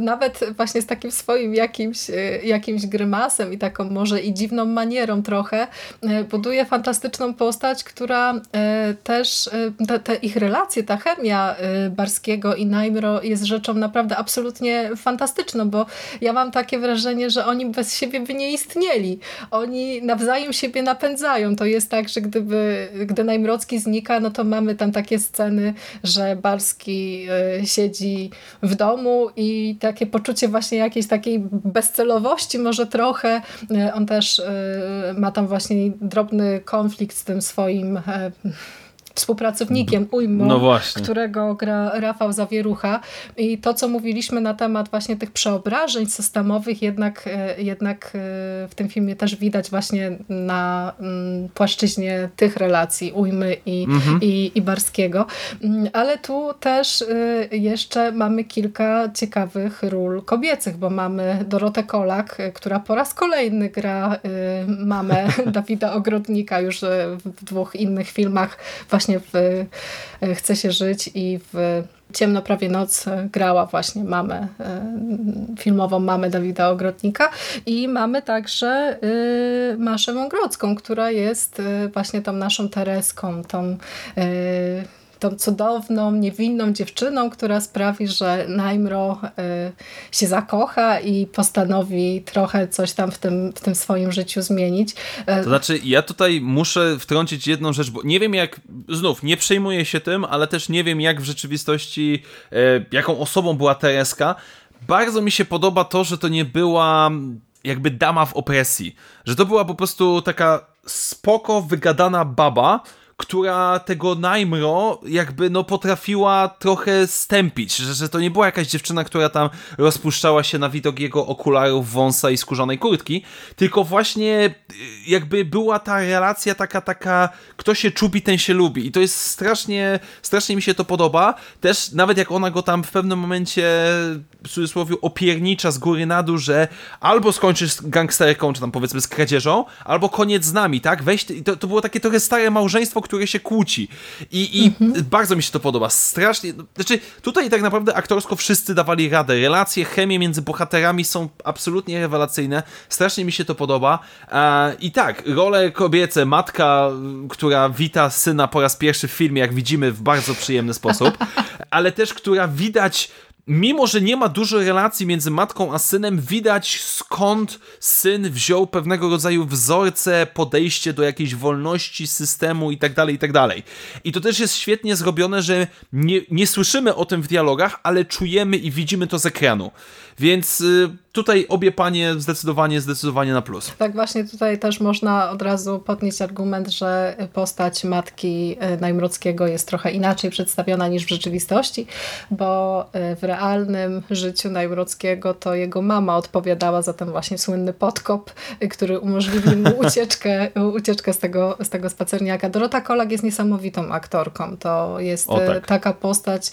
nawet właśnie z takim swoim jakimś, e, jakimś grymasem i taką może i dziwną manierą trochę buduje fantastyczną postać, która też, te, te ich relacje, ta chemia Barskiego i Najmro jest rzeczą naprawdę absolutnie fantastyczną, bo ja mam takie wrażenie, że oni bez siebie by nie istnieli. Oni nawzajem siebie napędzają. To jest tak, że gdyby, gdy Najmrocki znika, no to mamy tam takie sceny, że Barski e, siedzi w domu i takie poczucie właśnie jakiejś takiej bezcelowości może trochę. E, on też e, ma tam właśnie drobny konflikt z tym swoim współpracownikiem ujmą, no którego gra Rafał Zawierucha i to, co mówiliśmy na temat właśnie tych przeobrażeń systemowych, jednak, e, jednak e, w tym filmie też widać właśnie na mm, płaszczyźnie tych relacji ujmy i, mhm. i, i Barskiego. Mm, ale tu też e, jeszcze mamy kilka ciekawych ról kobiecych, bo mamy Dorotę Kolak, która po raz kolejny gra mamę <laughs> Dawida Ogrodnika już w dwóch innych filmach właśnie właśnie w e, Chce się żyć i w Ciemno prawie noc grała właśnie mamę, e, filmową mamę Dawida Ogrodnika. I mamy także y, Maszę Mągrodzką, która jest właśnie tą naszą Tereską, tą tą cudowną, niewinną dziewczyną, która sprawi, że Najmro y, się zakocha i postanowi trochę coś tam w tym, w tym swoim życiu zmienić. To znaczy, ja tutaj muszę wtrącić jedną rzecz, bo nie wiem jak, znów, nie przejmuję się tym, ale też nie wiem jak w rzeczywistości, y, jaką osobą była Tereska. Bardzo mi się podoba to, że to nie była jakby dama w opresji, że to była po prostu taka spoko, wygadana baba, która tego Najmro jakby no potrafiła trochę stępić, że, że to nie była jakaś dziewczyna, która tam rozpuszczała się na widok jego okularów, wąsa i skórzanej kurtki, tylko właśnie y, jakby była ta relacja taka, taka, kto się czubi, ten się lubi i to jest strasznie, strasznie mi się to podoba, też nawet jak ona go tam w pewnym momencie w cudzysłowie opiernicza z góry na dół, że albo skończysz z gangsterką, czy tam powiedzmy z kradzieżą, albo koniec z nami, tak? Weź, to, to było takie trochę stare małżeństwo, które się kłóci. I, i mhm. bardzo mi się to podoba. Strasznie, znaczy tutaj tak naprawdę aktorsko wszyscy dawali radę. Relacje, chemie między bohaterami są absolutnie rewelacyjne. Strasznie mi się to podoba. E, I tak, role kobiece, matka, która wita syna po raz pierwszy w filmie, jak widzimy, w bardzo przyjemny sposób, <laughs> ale też która widać mimo że nie ma dużo relacji między matką a synem, widać skąd syn wziął pewnego rodzaju wzorce, podejście do jakiejś wolności, systemu itd., tak itd. Tak I to też jest świetnie zrobione, że nie, nie słyszymy o tym w dialogach, ale czujemy i widzimy to z ekranu. Więc y, tutaj obie panie zdecydowanie, zdecydowanie na plus. Tak, właśnie tutaj też można od razu podnieść argument, że postać matki y, Najmrockiego jest trochę inaczej przedstawiona niż w rzeczywistości, bo y, w realnym życiu Najmrockiego to jego mama odpowiadała za ten właśnie słynny podkop, który umożliwił mu <laughs> ucieczkę, ucieczkę z, tego, z tego spacerniaka. Dorota Kolak jest niesamowitą aktorką. To jest tak. taka postać,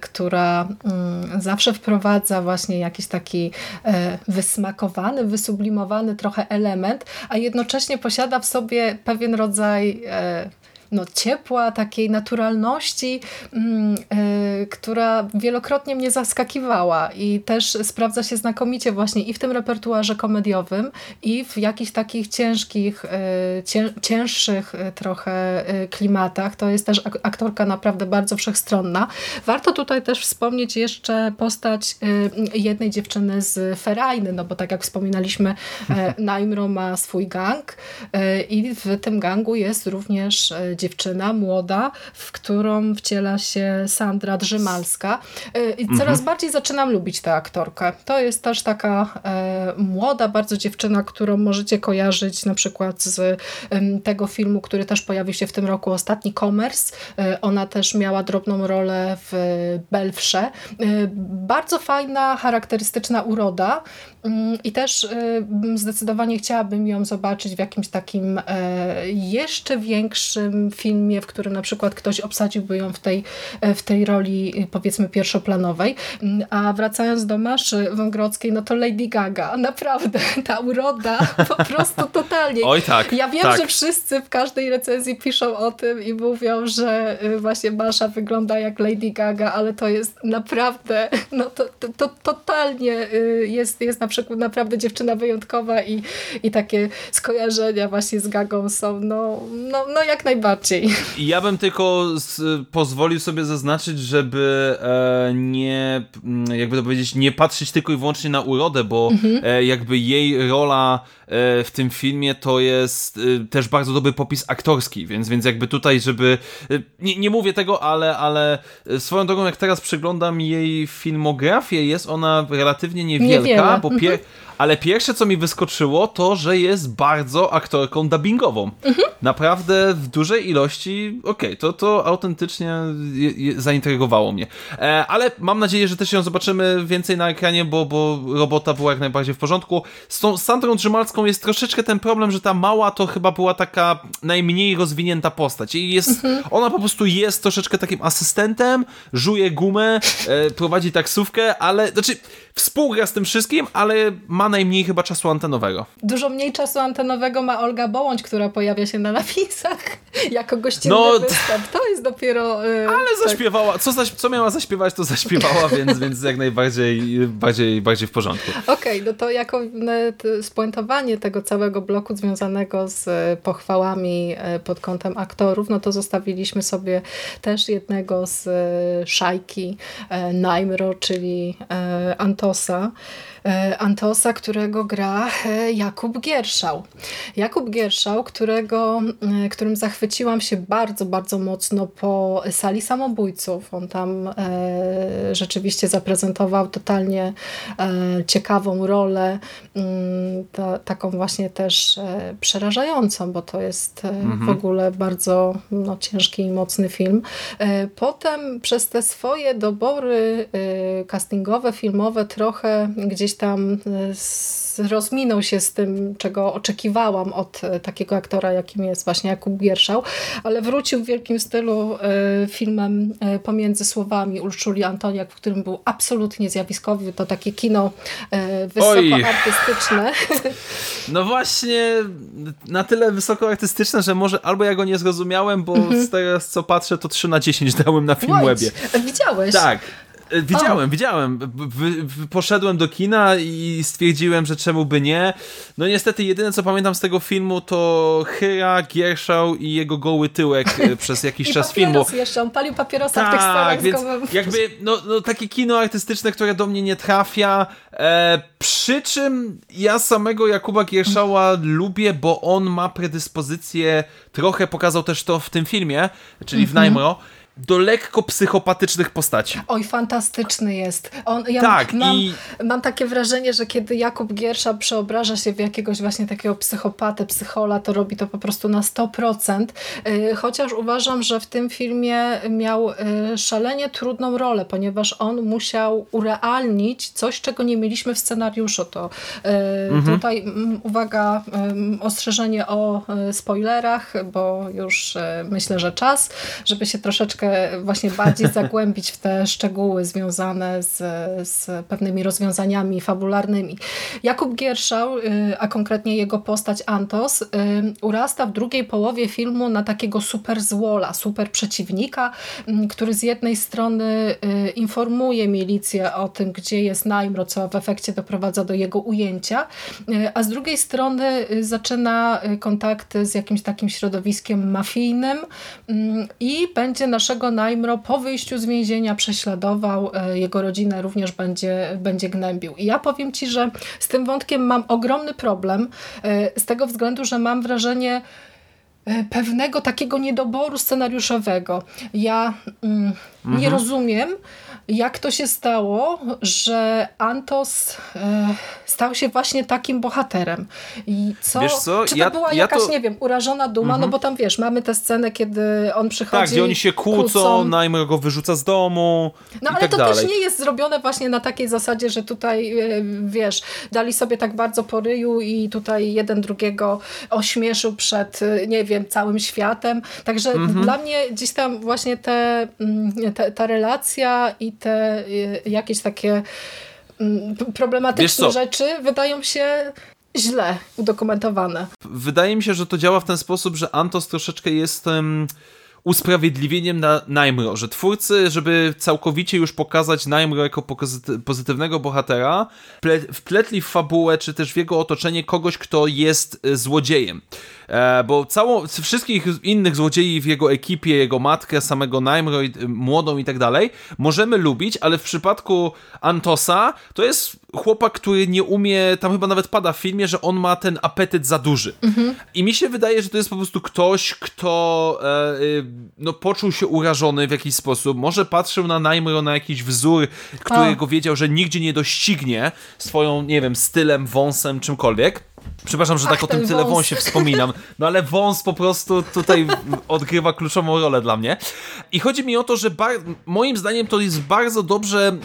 która mm, zawsze wprowadza właśnie właśnie jakiś taki e, wysmakowany, wysublimowany trochę element, a jednocześnie posiada w sobie pewien rodzaj e, no, ciepła, takiej naturalności, mm, y, która wielokrotnie mnie zaskakiwała i też sprawdza się znakomicie właśnie i w tym repertuarze komediowym i w jakichś takich ciężkich, y, cię, cięższych y, trochę klimatach. To jest też aktorka naprawdę bardzo wszechstronna. Warto tutaj też wspomnieć jeszcze postać jednej dziewczyny z Ferajny, no bo tak jak wspominaliśmy, <laughs> Naimro ma swój gang i w tym gangu jest również dziewczyna dziewczyna młoda, w którą wciela się Sandra Drzymalska. Y, I coraz mhm. bardziej zaczynam lubić tę aktorkę. To jest też taka e, młoda bardzo dziewczyna, którą możecie kojarzyć na przykład z tego filmu, który też pojawił się w tym roku, Ostatni Commerce. E, ona też miała drobną rolę w Belfrze. E, bardzo fajna, charakterystyczna uroda. Mm, I też zdecydowanie chciałabym ją zobaczyć w jakimś takim jeszcze większym filmie, w którym na przykład ktoś obsadziłby ją w tej, e, w tej roli y, powiedzmy pierwszoplanowej. Mm, a wracając do Maszy Wągrodzkiej, no to Lady Gaga. Naprawdę, <laughs> ta uroda <laughs> po prostu totalnie. Oj tak. Ja wiem, tak. że wszyscy w każdej recenzji piszą o tym i mówią, że y, właśnie Masza wygląda jak Lady Gaga, ale to jest naprawdę, no to, to, to totalnie jest, jest na przykład naprawdę dziewczyna wyjątkowa i, i takie skojarzenia właśnie z Gagą są no, no, no jak najbardziej. Ja bym tylko z, pozwolił sobie zaznaczyć, żeby e, nie, mm, jakby to powiedzieć, nie patrzeć tylko i wyłącznie na urodę, bo mhm. e, jakby jej rola e, w tym filmie to jest e, też bardzo dobry popis aktorski, więc, więc jakby tutaj, żeby e, nie, nie mówię tego, ale, ale swoją drogą, jak teraz przeglądam jej filmografię, jest ona relatywnie niewielka, Niewiele. bo pie mhm ale pierwsze, co mi wyskoczyło, to, że jest bardzo aktorką dubbingową. Mhm. Naprawdę w dużej ilości, okej, okay, to, to autentycznie je, je, zaintrygowało mnie. E, ale mam nadzieję, że też ją zobaczymy więcej na ekranie, bo, bo robota była jak najbardziej w porządku. Z tą Sandrą Drzymalską jest troszeczkę ten problem, że ta mała to chyba była taka najmniej rozwinięta postać. I jest, mhm. ona po prostu jest troszeczkę takim asystentem, żuje gumę, e, prowadzi taksówkę, ale, znaczy współgra z tym wszystkim, ale ma najmniej chyba czasu antenowego. Dużo mniej czasu antenowego ma Olga Bołądź, która pojawia się na napisach <laughs> jako gościnny no, występ. To jest dopiero... Yy, ale tak. zaśpiewała, co, zaś, co miała zaśpiewać, to zaśpiewała, <laughs> więc, więc jak najbardziej bardziej, bardziej w porządku. Okej, okay, no to jako spuentowanie tego całego bloku związanego z e, pochwałami e, pod kątem aktorów, no to zostawiliśmy sobie też jednego z e, szajki Najmro, czyli Antosa. E, Antosa, którego gra e, Jakub Gierszał. Jakub Gierszał, którego, e, którym zachwyciłam się bardzo, bardzo mocno po sali samobójców. On tam rzeczywiście zaprezentował totalnie ciekawą rolę, mm, taką właśnie też przerażającą, bo to jest mhm. w ogóle bardzo no, ciężki i mocny film. Potem przez te swoje dobory castingowe, filmowe trochę gdzieś gdzieś tam rozminął się z tym, czego oczekiwałam od takiego aktora, jakim jest właśnie Jakub Gierszał, ale wrócił w wielkim stylu filmem Pomiędzy Słowami Urszuli Antoniak, w którym był absolutnie zjawiskowy. To takie kino wysokoartystyczne. No właśnie, na tyle wysokoartystyczne, że może albo ja go nie zrozumiałem, bo mhm. teraz co patrzę, to 3 na 10 dałem na Filmwebie. Widziałeś? Tak. E, widziałem, o. widziałem. poszedłem do kina i stwierdziłem, że czemu by nie. No niestety jedyne co pamiętam z tego filmu to Hyra, Gierszał i jego goły tyłek e, <laughs> przez jakiś czas filmu. jeszcze, on palił papierosa tak, w tych tak, więc jakby no, no, takie kino artystyczne, które do mnie nie trafia. E, przy czym ja samego Jakuba Gierszała lubię, bo on ma predyspozycję, trochę pokazał też to w tym filmie, czyli w mhm. Najmro, do lekko psychopatycznych postaci. Oj, fantastyczny jest. On, ja tak, mam, i... mam takie wrażenie, że kiedy Jakub Giersza przeobraża się w jakiegoś właśnie takiego psychopatę, psychola, to robi to po prostu na 100%. Y, chociaż uważam, że w tym filmie miał y, szalenie trudną rolę, ponieważ on musiał urealnić coś, czego nie mieliśmy w scenariuszu. To y, mhm. tutaj uwaga, ostrzeżenie o spoilerach, bo już myślę, że czas, żeby się troszeczkę troszkę właśnie bardziej <laughs> zagłębić w te szczegóły związane z, z pewnymi rozwiązaniami fabularnymi. Jakub Gierszał, y, a konkretnie jego postać Antos, y, urasta w drugiej połowie filmu na takiego super złola, super przeciwnika, y, który z jednej strony informuje milicję o tym, gdzie jest Najmro, co w efekcie doprowadza do jego ujęcia, a z drugiej strony zaczyna kontakty z jakimś takim środowiskiem mafijnym i będzie naszego dlaczego Najmro po wyjściu z więzienia prześladował, e, jego rodzinę również będzie, będzie gnębił. I ja powiem Ci, że z tym wątkiem mam ogromny problem, e, z tego względu, że mam wrażenie, e, pewnego takiego niedoboru scenariuszowego. Ja mm, mhm. nie rozumiem, jak to się stało, że Antos e, stał się właśnie takim bohaterem. I co? Wiesz co? Czy to ja, była ja jakaś, to... nie wiem, urażona duma? No mhm. No bo tam wiesz, mamy tę scenę, kiedy on przychodzi. Tak, gdzie oni się kłócą, kłócą. Go wyrzuca z domu. No ale tak to dalej. też nie jest zrobione właśnie na takiej zasadzie, że tutaj e, wiesz, dali sobie tak bardzo po ryju i tutaj jeden drugiego ośmieszył przed, e, nie wiem, całym światem. Także mhm. dla mnie gdzieś tam właśnie te, mm, te, ta relacja i te y, jakieś takie mm, problematyczne rzeczy wydają się źle udokumentowane. Wydaje mi się, że to działa w ten sposób, że Antos troszeczkę jest um, usprawiedliwieniem na Najmro, że twórcy, żeby całkowicie już pokazać Najmro jako pozytywnego bohatera, wpletli w fabułę, czy też w jego otoczenie kogoś, kto jest y, złodziejem. E, bo całą, wszystkich innych złodziei w jego ekipie, jego matkę, samego Najmro, młodą i tak dalej, możemy lubić, ale w przypadku Antosa to jest chłopak, który nie umie, tam chyba nawet pada w filmie, że on ma ten apetyt za duży. Mhm. I mi się wydaje, że to jest po prostu ktoś, kto e, y, no, poczuł się urażony w jakiś sposób, może patrzył na Najmro, na jakiś wzór, którego wiedział, że nigdzie nie doścignie swoją, nie wiem, stylem, wąsem, czymkolwiek. Przepraszam, że Ach, tak o tym tyle wąsie wspominam, no ale wąs po prostu tutaj odgrywa kluczową rolę dla mnie. I chodzi mi o to, że moim zdaniem to jest bardzo dobrze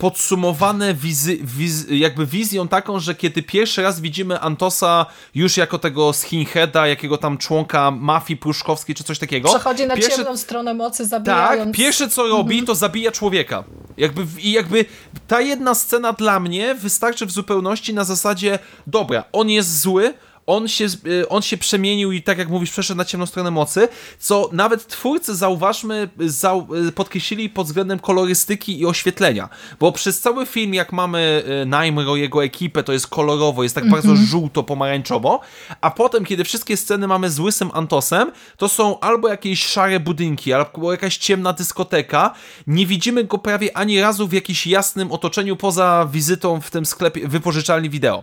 podsumowane wizy, wiz jakby wizją taką, że kiedy pierwszy raz widzimy Antosa już jako tego skinheada, jakiego tam członka mafii pruszkowskiej czy coś takiego. Przechodzi na ciemną stronę mocy, zabijając. Tak, pierwsze co robi, mhm. to zabija człowieka. Jakby, I jakby ta jedna scena dla mnie wystarczy w zupełności na zasadzie, dobra, on jest zły, on się, y, on się przemienił i tak jak mówisz, przeszedł na ciemną stronę mocy, co nawet twórcy, zauważmy, zau y, podkreślili pod względem kolorystyki i oświetlenia, bo przez cały film, jak mamy y, Najmro, jego ekipę, to jest kolorowo, jest tak mm -hmm. bardzo żółto-pomarańczowo, a potem, kiedy wszystkie sceny mamy z łysym Antosem, to są albo jakieś szare budynki, albo jakaś ciemna dyskoteka, nie widzimy go prawie ani razu w jakimś jasnym otoczeniu, poza wizytą w tym sklepie, wypożyczalni wideo.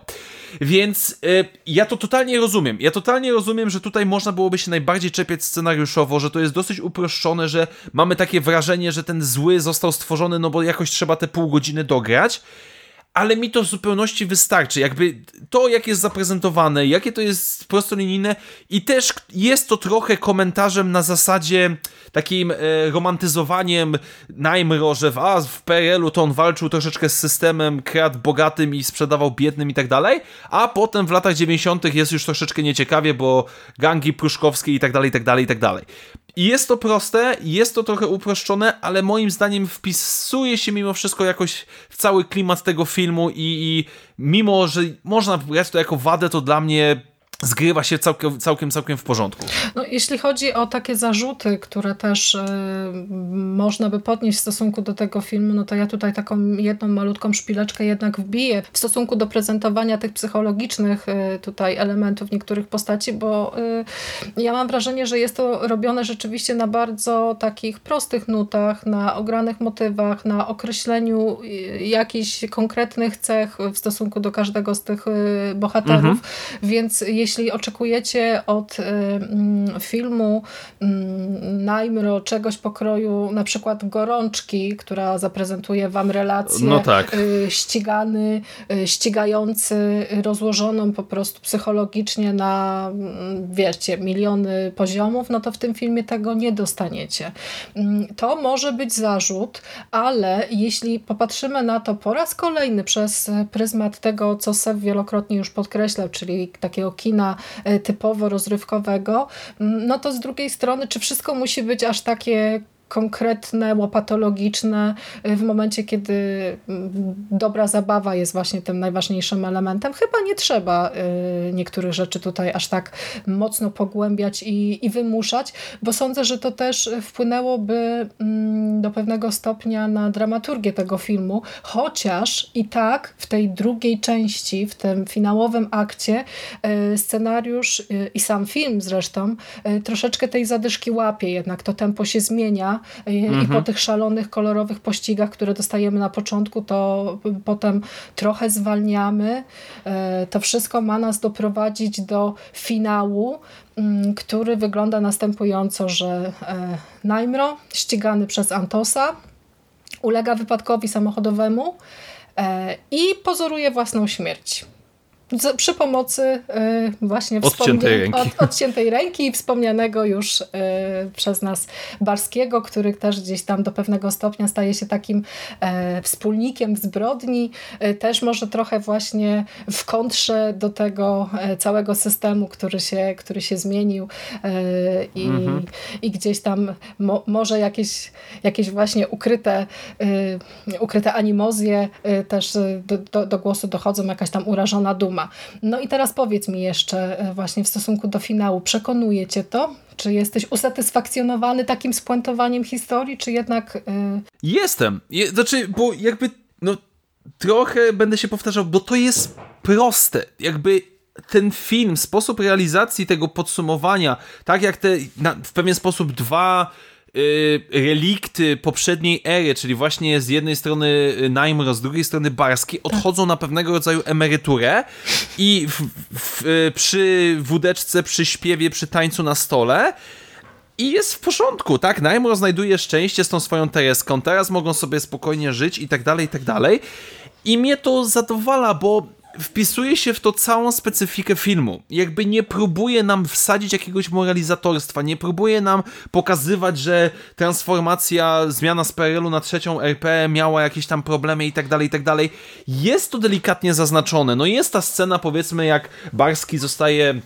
Więc y, ja to totalnie rozumiem. Ja totalnie rozumiem, że tutaj można byłoby się najbardziej czepiać scenariuszowo, że to jest dosyć uproszczone, że mamy takie wrażenie, że ten zły został stworzony, no bo jakoś trzeba te pół godziny dograć ale mi to w zupełności wystarczy. Jakby to, jak jest zaprezentowane, jakie to jest prostolinijne i też jest to trochę komentarzem na zasadzie takim e, romantyzowaniem Najmro, że w, a, w PRL-u to on walczył troszeczkę z systemem, kradł bogatym i sprzedawał biednym i tak dalej, a potem w latach 90. jest już troszeczkę nieciekawie, bo gangi pruszkowskie i tak dalej, i tak dalej, i tak dalej. I jest to proste, jest to trochę uproszczone, ale moim zdaniem wpisuje się mimo wszystko jakoś w cały klimat tego filmu i, i mimo, że można brać to jako wadę, to dla mnie zgrywa się całkiem, całkiem, całkiem w porządku. No, jeśli chodzi o takie zarzuty, które też y, można by podnieść w stosunku do tego filmu, no to ja tutaj taką jedną malutką szpileczkę jednak wbiję w stosunku do prezentowania tych psychologicznych y, tutaj elementów niektórych postaci, bo y, ja mam wrażenie, że jest to robione rzeczywiście na bardzo takich prostych nutach, na ogranych motywach, na określeniu jakichś konkretnych cech w stosunku do każdego z tych bohaterów, mhm. więc jeśli jeśli oczekujecie od y, mm, filmu mm, Najmro czegoś pokroju na przykład Gorączki, która zaprezentuje wam relację no tak. Y, ścigany, y, ścigający, rozłożoną po prostu psychologicznie na mm, wiecie, miliony poziomów, no to w tym filmie tego nie dostaniecie. To może być zarzut, ale jeśli popatrzymy na to po raz kolejny przez pryzmat tego, co Sev wielokrotnie już podkreślał, czyli takiego kina kina e, typowo rozrywkowego, no to z drugiej strony, czy wszystko musi być aż takie konkretne, łopatologiczne y, w momencie, kiedy mm, dobra zabawa jest właśnie tym najważniejszym elementem. Chyba nie trzeba y, niektórych rzeczy tutaj aż tak mocno pogłębiać i, i wymuszać, bo sądzę, że to też wpłynęłoby mm, do pewnego stopnia na dramaturgię tego filmu, chociaż i tak w tej drugiej części, w tym finałowym akcie y, scenariusz i sam film zresztą troszeczkę tej zadyszki łapie, jednak to tempo się zmienia, i, mhm. i po mhm. tych szalonych, kolorowych pościgach, które dostajemy na początku, to potem trochę zwalniamy. E, to wszystko ma nas doprowadzić do finału, mm, który wygląda następująco, że e, Najmro, ścigany przez Antosa, ulega wypadkowi samochodowemu e, i pozoruje własną śmierć przy pomocy y, właśnie odciętej ręki. Od, odciętej ręki i wspomnianego już y, przez nas Barskiego, który też gdzieś tam do pewnego stopnia staje się takim e, wspólnikiem zbrodni, e, też może trochę właśnie w kontrze do tego e, całego systemu, który się, który się zmienił i, mhm. i gdzieś tam mo, może jakieś, jakieś właśnie ukryte, ukryte animozje też do, do, do głosu dochodzą, jakaś tam urażona duma no i teraz powiedz mi jeszcze e, właśnie w stosunku do finału, przekonuje cię to? Czy jesteś usatysfakcjonowany takim spuentowaniem historii, czy jednak... Yy... Jestem. Je, znaczy, bo jakby no trochę będę się powtarzał, bo to jest proste. Jakby ten film, sposób realizacji tego podsumowania, tak jak te na, w pewien sposób dwa Y, relikty poprzedniej ery, czyli właśnie z jednej strony Najmro, z drugiej strony Barski, odchodzą na pewnego rodzaju emeryturę i w, w, przy wódeczce, przy śpiewie, przy tańcu na stole i jest w porządku, tak? Najmro znajduje szczęście z tą swoją Tereską, teraz mogą sobie spokojnie żyć i tak dalej, i tak dalej. I mnie to zadowala, bo wpisuje się w to całą specyfikę filmu. Jakby nie próbuje nam wsadzić jakiegoś moralizatorstwa, nie próbuje nam pokazywać, że transformacja, zmiana z PRL-u na trzecią RP miała jakieś tam problemy i tak dalej, i tak dalej. Jest to delikatnie zaznaczone. No jest ta scena, powiedzmy, jak Barski zostaje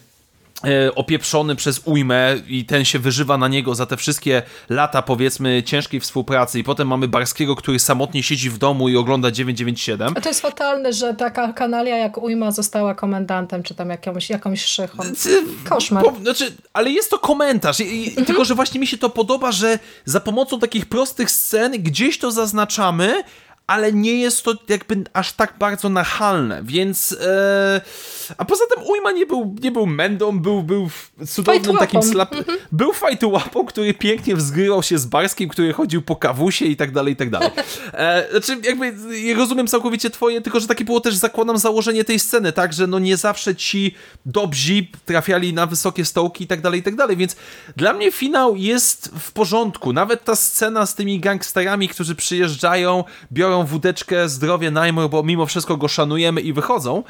opieprzony przez ujmę i ten się wyżywa na niego za te wszystkie lata, powiedzmy, ciężkiej współpracy i potem mamy Barskiego, który samotnie siedzi w domu i ogląda 997. A to jest fatalne, że taka kanalia jak ujma została komendantem, czy tam jakąś, jakąś szychą. Koszmar. Po, znaczy, ale jest to komentarz I, i, mhm. tylko, że właśnie mi się to podoba, że za pomocą takich prostych scen gdzieś to zaznaczamy, ale nie jest to jakby aż tak bardzo nachalne, więc e, a poza tym Ujma nie był, nie był mędą, był, był cudownym takim slap, mm -hmm. był fajtułapą, który pięknie wzgrywał się z Barskim, który chodził po kawusie i tak dalej, i tak dalej. E, znaczy jakby rozumiem całkowicie twoje, tylko że takie było też zakładam założenie tej sceny, tak, że no nie zawsze ci dobrzy trafiali na wysokie stołki i tak dalej, i tak dalej, więc dla mnie finał jest w porządku, nawet ta scena z tymi gangsterami, którzy przyjeżdżają, biorą wódeczkę, zdrowie, najmur, bo mimo wszystko go szanujemy i wychodzą.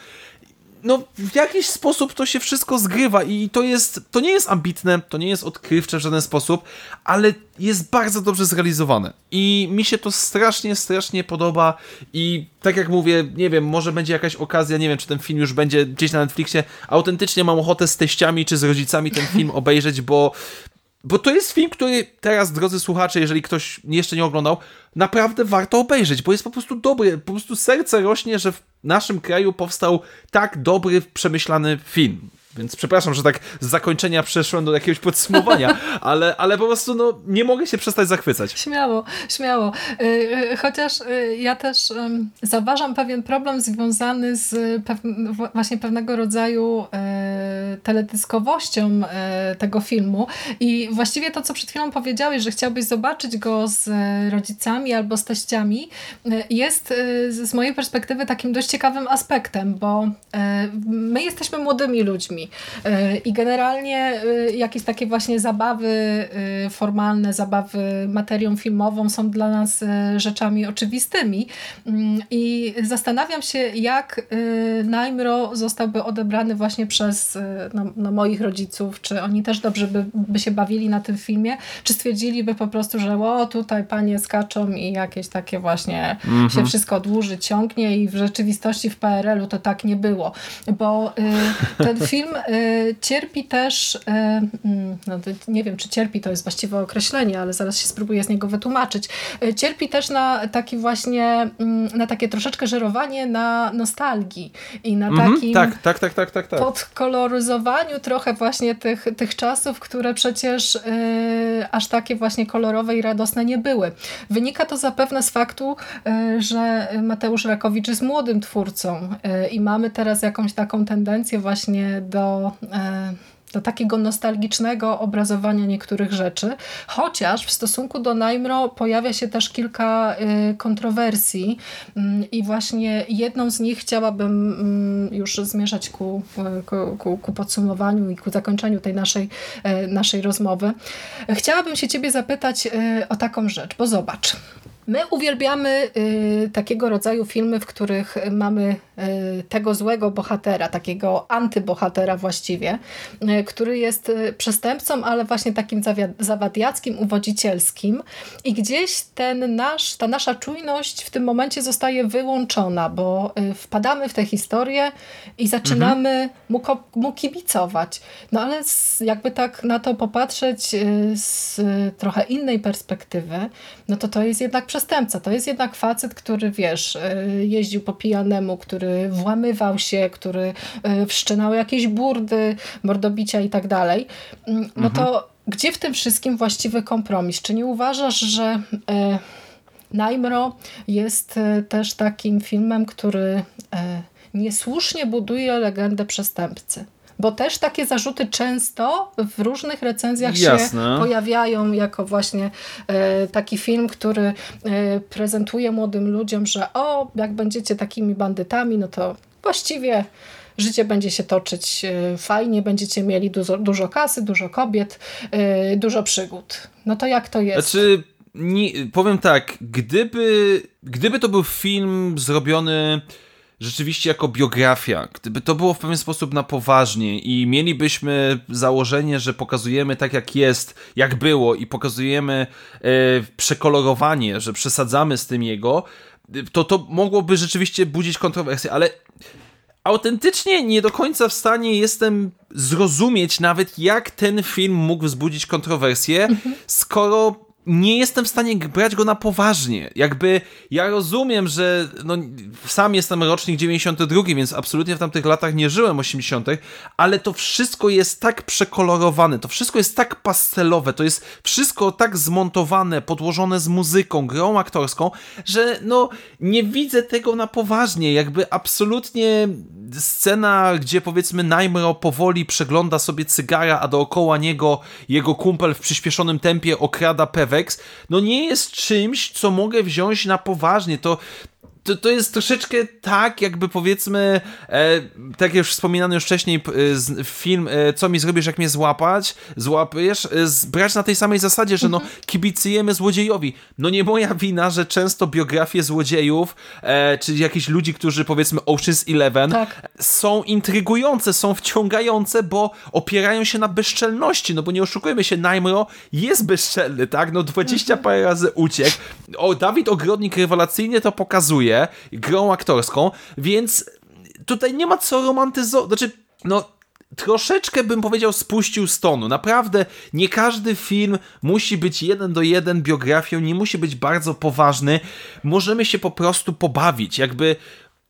No w jakiś sposób to się wszystko zgrywa i to jest, to nie jest ambitne, to nie jest odkrywcze w żaden sposób, ale jest bardzo dobrze zrealizowane. I mi się to strasznie, strasznie podoba i tak jak mówię, nie wiem, może będzie jakaś okazja, nie wiem, czy ten film już będzie gdzieś na Netflixie, autentycznie mam ochotę z teściami czy z rodzicami ten film obejrzeć, bo bo to jest film, który teraz, drodzy słuchacze, jeżeli ktoś jeszcze nie oglądał, naprawdę warto obejrzeć, bo jest po prostu dobry. Po prostu serce rośnie, że w naszym kraju powstał tak dobry, przemyślany film. Więc przepraszam, że tak z zakończenia przeszłem do jakiegoś podsumowania, <laughs> ale, ale po prostu no, nie mogę się przestać zachwycać. Śmiało, śmiało. Y, y, chociaż y, ja też zauważam pewien problem związany z właśnie pewnego rodzaju teledyskowością tego filmu i właściwie to, co przed chwilą powiedziałeś, że chciałbyś zobaczyć go z rodzicami albo z teściami, jest z mojej perspektywy takim dość ciekawym aspektem, bo my jesteśmy młodymi ludźmi, E, I generalnie e, jakieś takie właśnie zabawy e, formalne, zabawy materią filmową są dla nas rzeczami oczywistymi. Mm, I zastanawiam się, jak Najmro zostałby odebrany właśnie przez no, no moich rodziców, czy oni też dobrze by, by się bawili na tym filmie, czy stwierdziliby po prostu, że o, tutaj panie skaczą i jakieś takie właśnie -hmm. się wszystko dłuży, ciągnie i w rzeczywistości w PRL-u to tak nie było. Bo y, ten film Y, cierpi też, y, mm, no nie wiem czy cierpi to jest właściwe określenie, ale zaraz się spróbuję z niego wytłumaczyć. Y, cierpi też na taki właśnie, mm, na takie troszeczkę żerowanie na nostalgii i na mhm, takim tak, tak, tak, tak, tak, tak. podkoloryzowaniu trochę właśnie tych, tych czasów, które przecież aż takie właśnie kolorowe i radosne nie były. Wynika to zapewne z faktu, że Mateusz Rakowicz jest młodym twórcą i mamy teraz jakąś taką tendencję właśnie do E, do takiego nostalgicznego obrazowania niektórych rzeczy, chociaż w stosunku do Najmro pojawia się też kilka e, kontrowersji mm, i właśnie jedną z nich chciałabym mm, już zmierzać ku, ku, ku, podsumowaniu i ku zakończeniu tej naszej, e, naszej rozmowy. Chciałabym się ciebie zapytać o taką rzecz, bo zobacz, My uwielbiamy y, takiego rodzaju filmy, w których mamy y, tego złego bohatera, takiego antybohatera właściwie, y, który jest y, przestępcą, ale właśnie takim zawadiackim, uwodzicielskim i gdzieś ten nasz, ta nasza czujność w tym momencie zostaje wyłączona, bo y, wpadamy w tę historię i zaczynamy mhm. mu, mu kibicować. No ale z, jakby tak na to popatrzeć y, z trochę innej perspektywy, no to to jest jednak przestępca. To jest jednak facet, który wiesz, e, jeździł po pijanemu, który włamywał się, który e, wszczynał jakieś burdy, mordobicia i tak dalej. Mm, no to mhm. gdzie w tym wszystkim właściwy kompromis? Czy nie uważasz, że e, Najmro jest też takim filmem, który niesłusznie buduje legendę przestępcy? Bo też takie zarzuty często w różnych recenzjach Jasne. się pojawiają jako właśnie e, taki film, który e, prezentuje młodym ludziom, że o, jak będziecie takimi bandytami, no to właściwie życie będzie się toczyć e, fajnie, będziecie mieli dużo, dużo kasy, dużo kobiet, dużo przygód. No to jak to jest? Znaczy, nie, powiem tak, gdyby, gdyby to był film zrobiony rzeczywiście jako biografia, gdyby to było w pewien sposób na poważnie i mielibyśmy założenie, że pokazujemy tak jak jest, jak było i pokazujemy e, przekolorowanie, że przesadzamy z tym jego, to to mogłoby rzeczywiście budzić kontrowersje, ale autentycznie nie do końca w stanie jestem zrozumieć nawet jak ten film mógł wzbudzić kontrowersje, mhm. skoro nie jestem w stanie brać go na poważnie. Jakby ja rozumiem, że no, sam jestem rocznik 92, więc absolutnie w tamtych latach nie żyłem 80., ale to wszystko jest tak przekolorowane, to wszystko jest tak pastelowe, to jest wszystko tak zmontowane, podłożone z muzyką, grą aktorską, że no nie widzę tego na poważnie. Jakby absolutnie scena, gdzie powiedzmy Najmro powoli przegląda sobie cygara, a dookoła niego jego kumpel w przyspieszonym tempie okrada Pewex, no nie jest czymś, co mogę wziąć na poważnie. To to, to jest troszeczkę tak, jakby powiedzmy, e, tak jak już wspominano już wcześniej, e, film e, Co mi zrobisz, jak mnie złapać, złapiesz, e, brać na tej samej zasadzie, że no mhm. kibicujemy złodziejowi. No nie moja wina, że często biografie złodziejów, e, czy jakichś ludzi, którzy powiedzmy Ocean's Eleven, tak. są intrygujące, są wciągające, bo opierają się na bezczelności, no bo nie oszukujemy się, Najmro jest bezczelny, tak? No 20 mhm. parę razy uciekł. O, Dawid Ogrodnik rewelacyjnie to pokazuje, grą aktorską, więc tutaj nie ma co romantyzować, znaczy, no troszeczkę bym powiedział spuścił stonu. Naprawdę nie każdy film musi być jeden do jeden biografią, nie musi być bardzo poważny. Możemy się po prostu pobawić. Jakby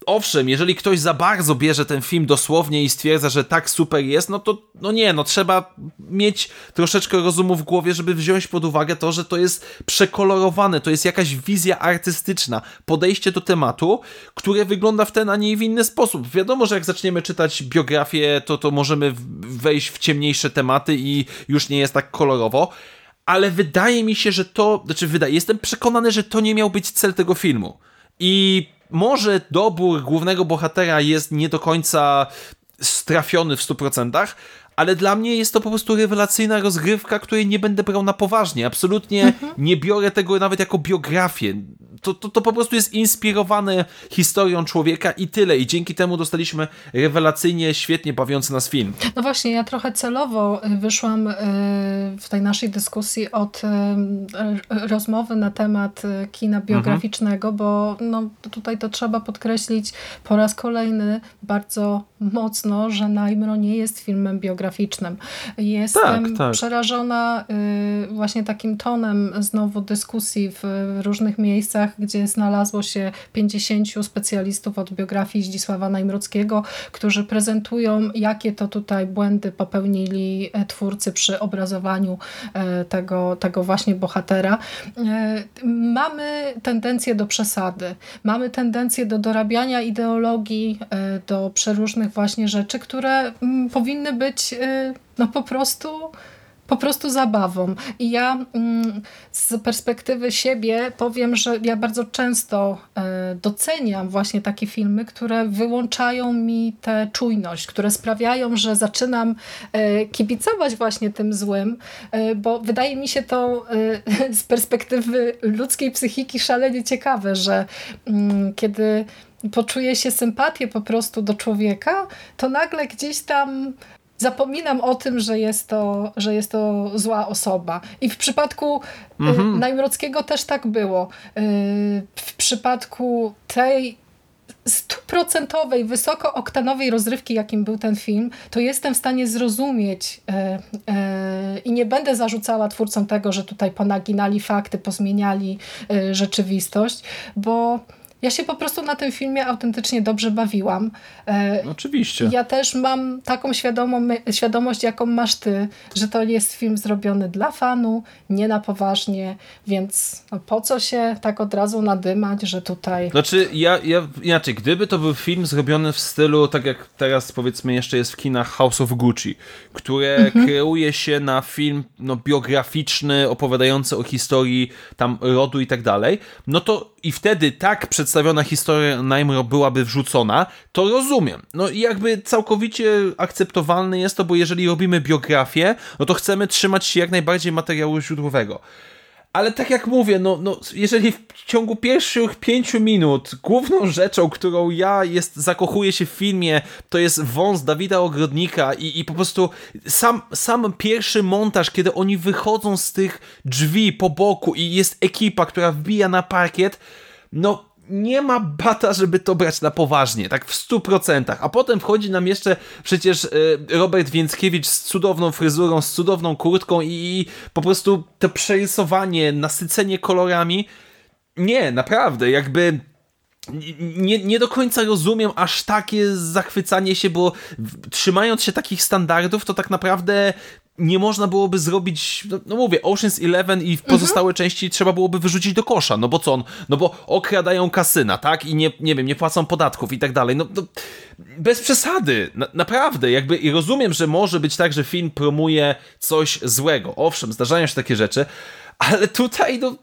owszem, jeżeli ktoś za bardzo bierze ten film dosłownie i stwierdza, że tak super jest, no to no nie, no trzeba mieć troszeczkę rozumu w głowie, żeby wziąć pod uwagę to, że to jest przekolorowane, to jest jakaś wizja artystyczna, podejście do tematu, które wygląda w ten, a nie w inny sposób. Wiadomo, że jak zaczniemy czytać biografię, to, to możemy wejść w ciemniejsze tematy i już nie jest tak kolorowo, ale wydaje mi się, że to, znaczy wydaje, jestem przekonany, że to nie miał być cel tego filmu. I może dobór głównego bohatera jest nie do końca strafiony w 100%, ale dla mnie jest to po prostu rewelacyjna rozgrywka, której nie będę brał na poważnie. Absolutnie mhm. nie biorę tego nawet jako biografię. To, to, to po prostu jest inspirowane historią człowieka i tyle. I dzięki temu dostaliśmy rewelacyjnie, świetnie bawiący nas film. No właśnie, ja trochę celowo wyszłam y, w tej naszej dyskusji od y, rozmowy na temat y, kina mhm. biograficznego, mhm. bo no, tutaj to trzeba podkreślić po raz kolejny bardzo mocno, że Najmro nie jest filmem biograficznym. Jestem tak, tak. przerażona y, właśnie takim tonem znowu dyskusji w różnych miejscach, gdzie znalazło się 50 specjalistów od biografii Zdzisława Najmrockiego, którzy prezentują, jakie to tutaj błędy popełnili e, twórcy przy obrazowaniu e, tego, tego właśnie bohatera. E, mamy tendencję do przesady, mamy tendencję do dorabiania ideologii, do przeróżnych właśnie rzeczy, które mm, powinny być y, no po prostu po prostu zabawą. I ja mm, z perspektywy siebie powiem, że ja bardzo często e, doceniam właśnie takie filmy, które wyłączają mi tę czujność, które sprawiają, że zaczynam e, kibicować właśnie tym złym, bo wydaje mi się to <laughs> z perspektywy ludzkiej psychiki szalenie ciekawe, że mm, kiedy poczuje się sympatię po prostu do człowieka, to nagle gdzieś tam zapominam o tym, że jest to, że jest to zła osoba. I w przypadku y, mhm. Najmrockiego też tak było. Y, w przypadku tej stuprocentowej, wysokooktanowej rozrywki, jakim był ten film, to jestem w stanie zrozumieć y, i nie będę zarzucała twórcom tego, że tutaj ponaginali fakty, pozmieniali rzeczywistość, bo ja się po prostu na tym filmie autentycznie dobrze bawiłam. E, Oczywiście. Ja też mam taką świadomość, jaką masz ty, że to jest film zrobiony dla fanu, nie na poważnie, więc no po co się tak od razu nadymać, że tutaj... Znaczy, ja, ja inaczej, gdyby to był film zrobiony w stylu, tak jak teraz powiedzmy jeszcze jest w kinach House of Gucci, które mhm. kreuje się na film no, biograficzny, opowiadający o historii tam rodu i tak dalej, no to i wtedy tak przedstawiona historia Najmro byłaby wrzucona, to rozumiem. No i jakby całkowicie akceptowalne jest to, bo jeżeli robimy biografię, no to chcemy trzymać się jak najbardziej materiału źródłowego. Ale tak jak mówię, no, no jeżeli w ciągu pierwszych pięciu minut główną rzeczą, którą ja jest, zakochuję się w filmie, to jest wąs Dawida Ogrodnika i, i po prostu sam, sam pierwszy montaż, kiedy oni wychodzą z tych drzwi po boku i jest ekipa, która wbija na parkiet, no nie ma bata, żeby to brać na poważnie, tak w stu procentach. A potem wchodzi nam jeszcze przecież e, Robert Więckiewicz z cudowną fryzurą, z cudowną kurtką i po prostu to przerysowanie, nasycenie kolorami. Nie, naprawdę, jakby nie, nie do końca rozumiem aż takie zachwycanie się, bo trzymając się takich standardów, to tak naprawdę nie można byłoby zrobić, no, no mówię, Ocean's Eleven i pozostałe mhm. części trzeba byłoby wyrzucić do kosza, no bo co on, no bo okradają kasyna, tak, i nie, nie wiem, nie płacą podatków i tak dalej, no, no bez przesady, na, naprawdę, jakby i rozumiem, że może być tak, że film promuje coś złego, owszem, zdarzają się takie rzeczy, ale tutaj, no,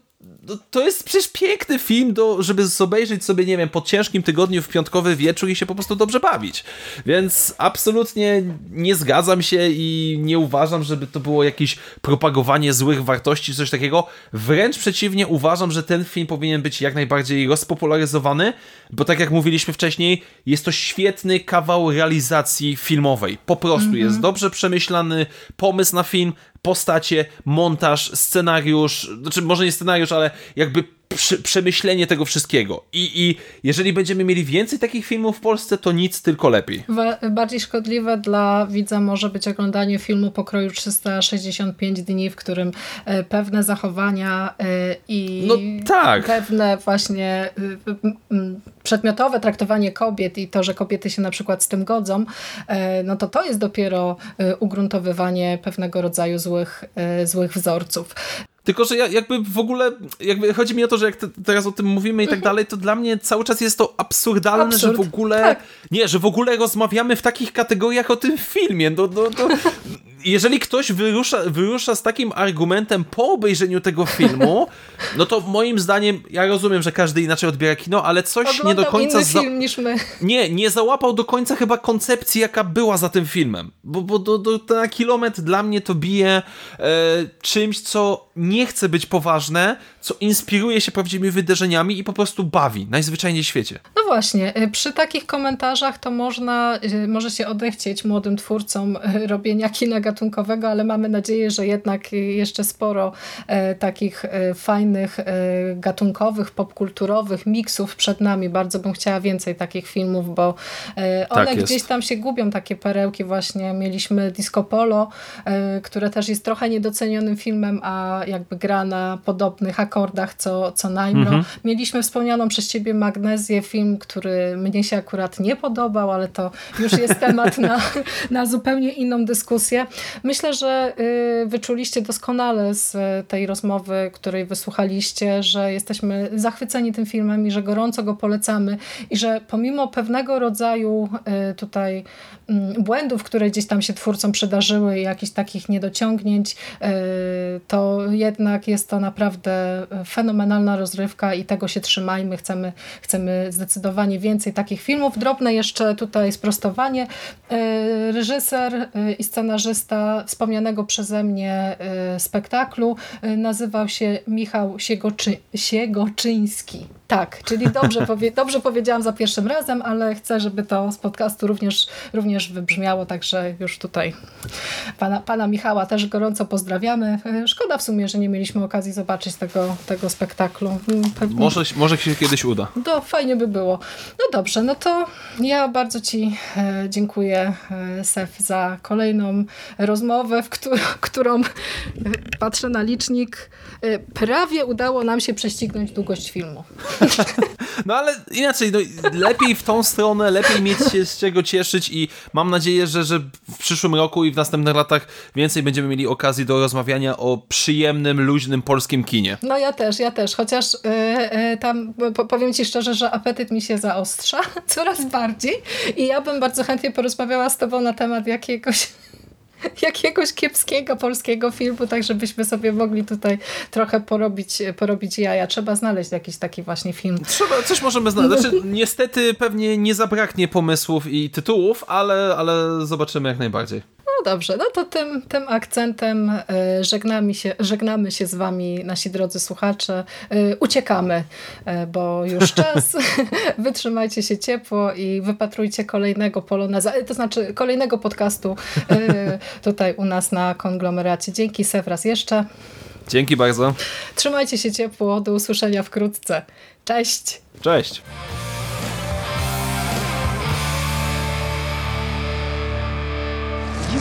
to jest przecież piękny film, do, żeby obejrzeć sobie, nie wiem, po ciężkim tygodniu w piątkowy wieczór i się po prostu dobrze bawić. Więc absolutnie nie zgadzam się i nie uważam, żeby to było jakieś propagowanie złych wartości, coś takiego. Wręcz przeciwnie, uważam, że ten film powinien być jak najbardziej rozpopularyzowany, bo tak jak mówiliśmy wcześniej, jest to świetny kawał realizacji filmowej. Po prostu mm -hmm. jest dobrze przemyślany pomysł na film, postacie, montaż, scenariusz, znaczy może nie scenariusz, ale jakby przemyślenie tego wszystkiego. I, I jeżeli będziemy mieli więcej takich filmów w Polsce, to nic, tylko lepiej. Bardziej szkodliwe dla widza może być oglądanie filmu pokroju 365 dni, w którym e, pewne zachowania e, i no, tak. pewne właśnie e, przedmiotowe traktowanie kobiet i to, że kobiety się na przykład z tym godzą, no to to jest dopiero ugruntowywanie pewnego rodzaju złych, złych wzorców. Tylko, że ja jakby w ogóle, jakby chodzi mi o to, że jak te, teraz o tym mówimy i tak mhm. dalej, to dla mnie cały czas jest to absurdalne, Absurd. że w ogóle, tak. nie, że w ogóle rozmawiamy w takich kategoriach o tym filmie. No, no, no, jeżeli ktoś wyrusza, wyrusza z takim argumentem po obejrzeniu tego filmu, no to moim zdaniem, ja rozumiem, że każdy inaczej odbiera kino, ale coś Oglądał nie do końca... Inny film niż my. Nie, nie załapał do końca chyba koncepcji, jaka była za tym filmem. Bo, bo do, do, na kilometr dla mnie to bije e, czymś, co nie chce być poważne, co inspiruje się prawdziwymi wydarzeniami i po prostu bawi, najzwyczajniej w świecie. No właśnie, e, przy takich komentarzach to można, e, może się odechcieć młodym twórcom e, robienia kina gatunkowego, ale mamy nadzieję, że jednak jeszcze sporo takich fajnych, gatunkowych, popkulturowych miksów przed nami. Bardzo bym chciała więcej takich filmów, bo one tak gdzieś tam się gubią, takie perełki właśnie. Mieliśmy Disco Polo, które też jest trochę niedocenionym filmem, a jakby gra na podobnych akordach co, co Najmro. Mhm. Mieliśmy wspomnianą przez ciebie Magnezję, film, który mnie się akurat nie podobał, ale to już jest <laughs> temat na, na zupełnie inną dyskusję. Myślę, że y, wyczuliście doskonale z tej rozmowy, której wysłuchaliście, że jesteśmy zachwyceni tym filmem i że gorąco go polecamy i że pomimo pewnego rodzaju y, tutaj mm, błędów, które gdzieś tam się twórcom przydarzyły i jakichś takich niedociągnięć, y, to jednak jest to naprawdę fenomenalna rozrywka i tego się trzymajmy. Chcemy, chcemy zdecydowanie więcej takich filmów. Drobne jeszcze tutaj sprostowanie. E, reżyser e, i scenarzysta wspomnianego przeze mnie e, spektaklu nazywał się Michał Siegoczy, Siegoczyński. Tak, czyli dobrze, powie, <laughs> dobrze powiedziałam za pierwszym razem, ale chcę, żeby to z podcastu również, również wybrzmiało, także już tutaj pana, pana Michała też gorąco pozdrawiamy. Szkoda w sumie, że nie mieliśmy okazji zobaczyć tego, tego spektaklu. Pewnie... Może, może się kiedyś uda. To fajnie by było. No dobrze, no to ja bardzo Ci e, dziękuję, e, Sef, za kolejną rozmowę, w którą, którą patrzę na licznik, e, prawie udało nam się prześcignąć długość filmu. <laughs> No ale inaczej, no, lepiej w tą stronę, lepiej mieć się z czego cieszyć i mam nadzieję, że, że w przyszłym roku i w następnych latach więcej będziemy mieli okazji do rozmawiania o przyjemnym, luźnym polskim kinie. No ja też, ja też, chociaż yy, yy, tam powiem Ci szczerze, że apetyt mi się zaostrza <laughs> coraz bardziej i ja bym bardzo chętnie porozmawiała z Tobą na temat jakiegoś <laughs> jakiegoś kiepskiego polskiego filmu, tak żebyśmy sobie mogli tutaj trochę porobić, porobić jaja. Trzeba znaleźć jakiś taki właśnie film. Trzeba, coś możemy znaleźć. Znaczy, <laughs> niestety pewnie nie zabraknie pomysłów i tytułów, ale, ale zobaczymy jak najbardziej. No dobrze, no to tym, tym akcentem e, żegnamy się, żegnamy się z Wami, nasi drodzy słuchacze. E, uciekamy, e, bo już <laughs> czas. <laughs> Wytrzymajcie się ciepło i wypatrujcie kolejnego poloneza, to znaczy kolejnego podcastu <laughs> tutaj u nas na konglomeracie. Dzięki Sefras jeszcze. Dzięki bardzo. Trzymajcie się ciepło, do usłyszenia wkrótce. Cześć. Cześć.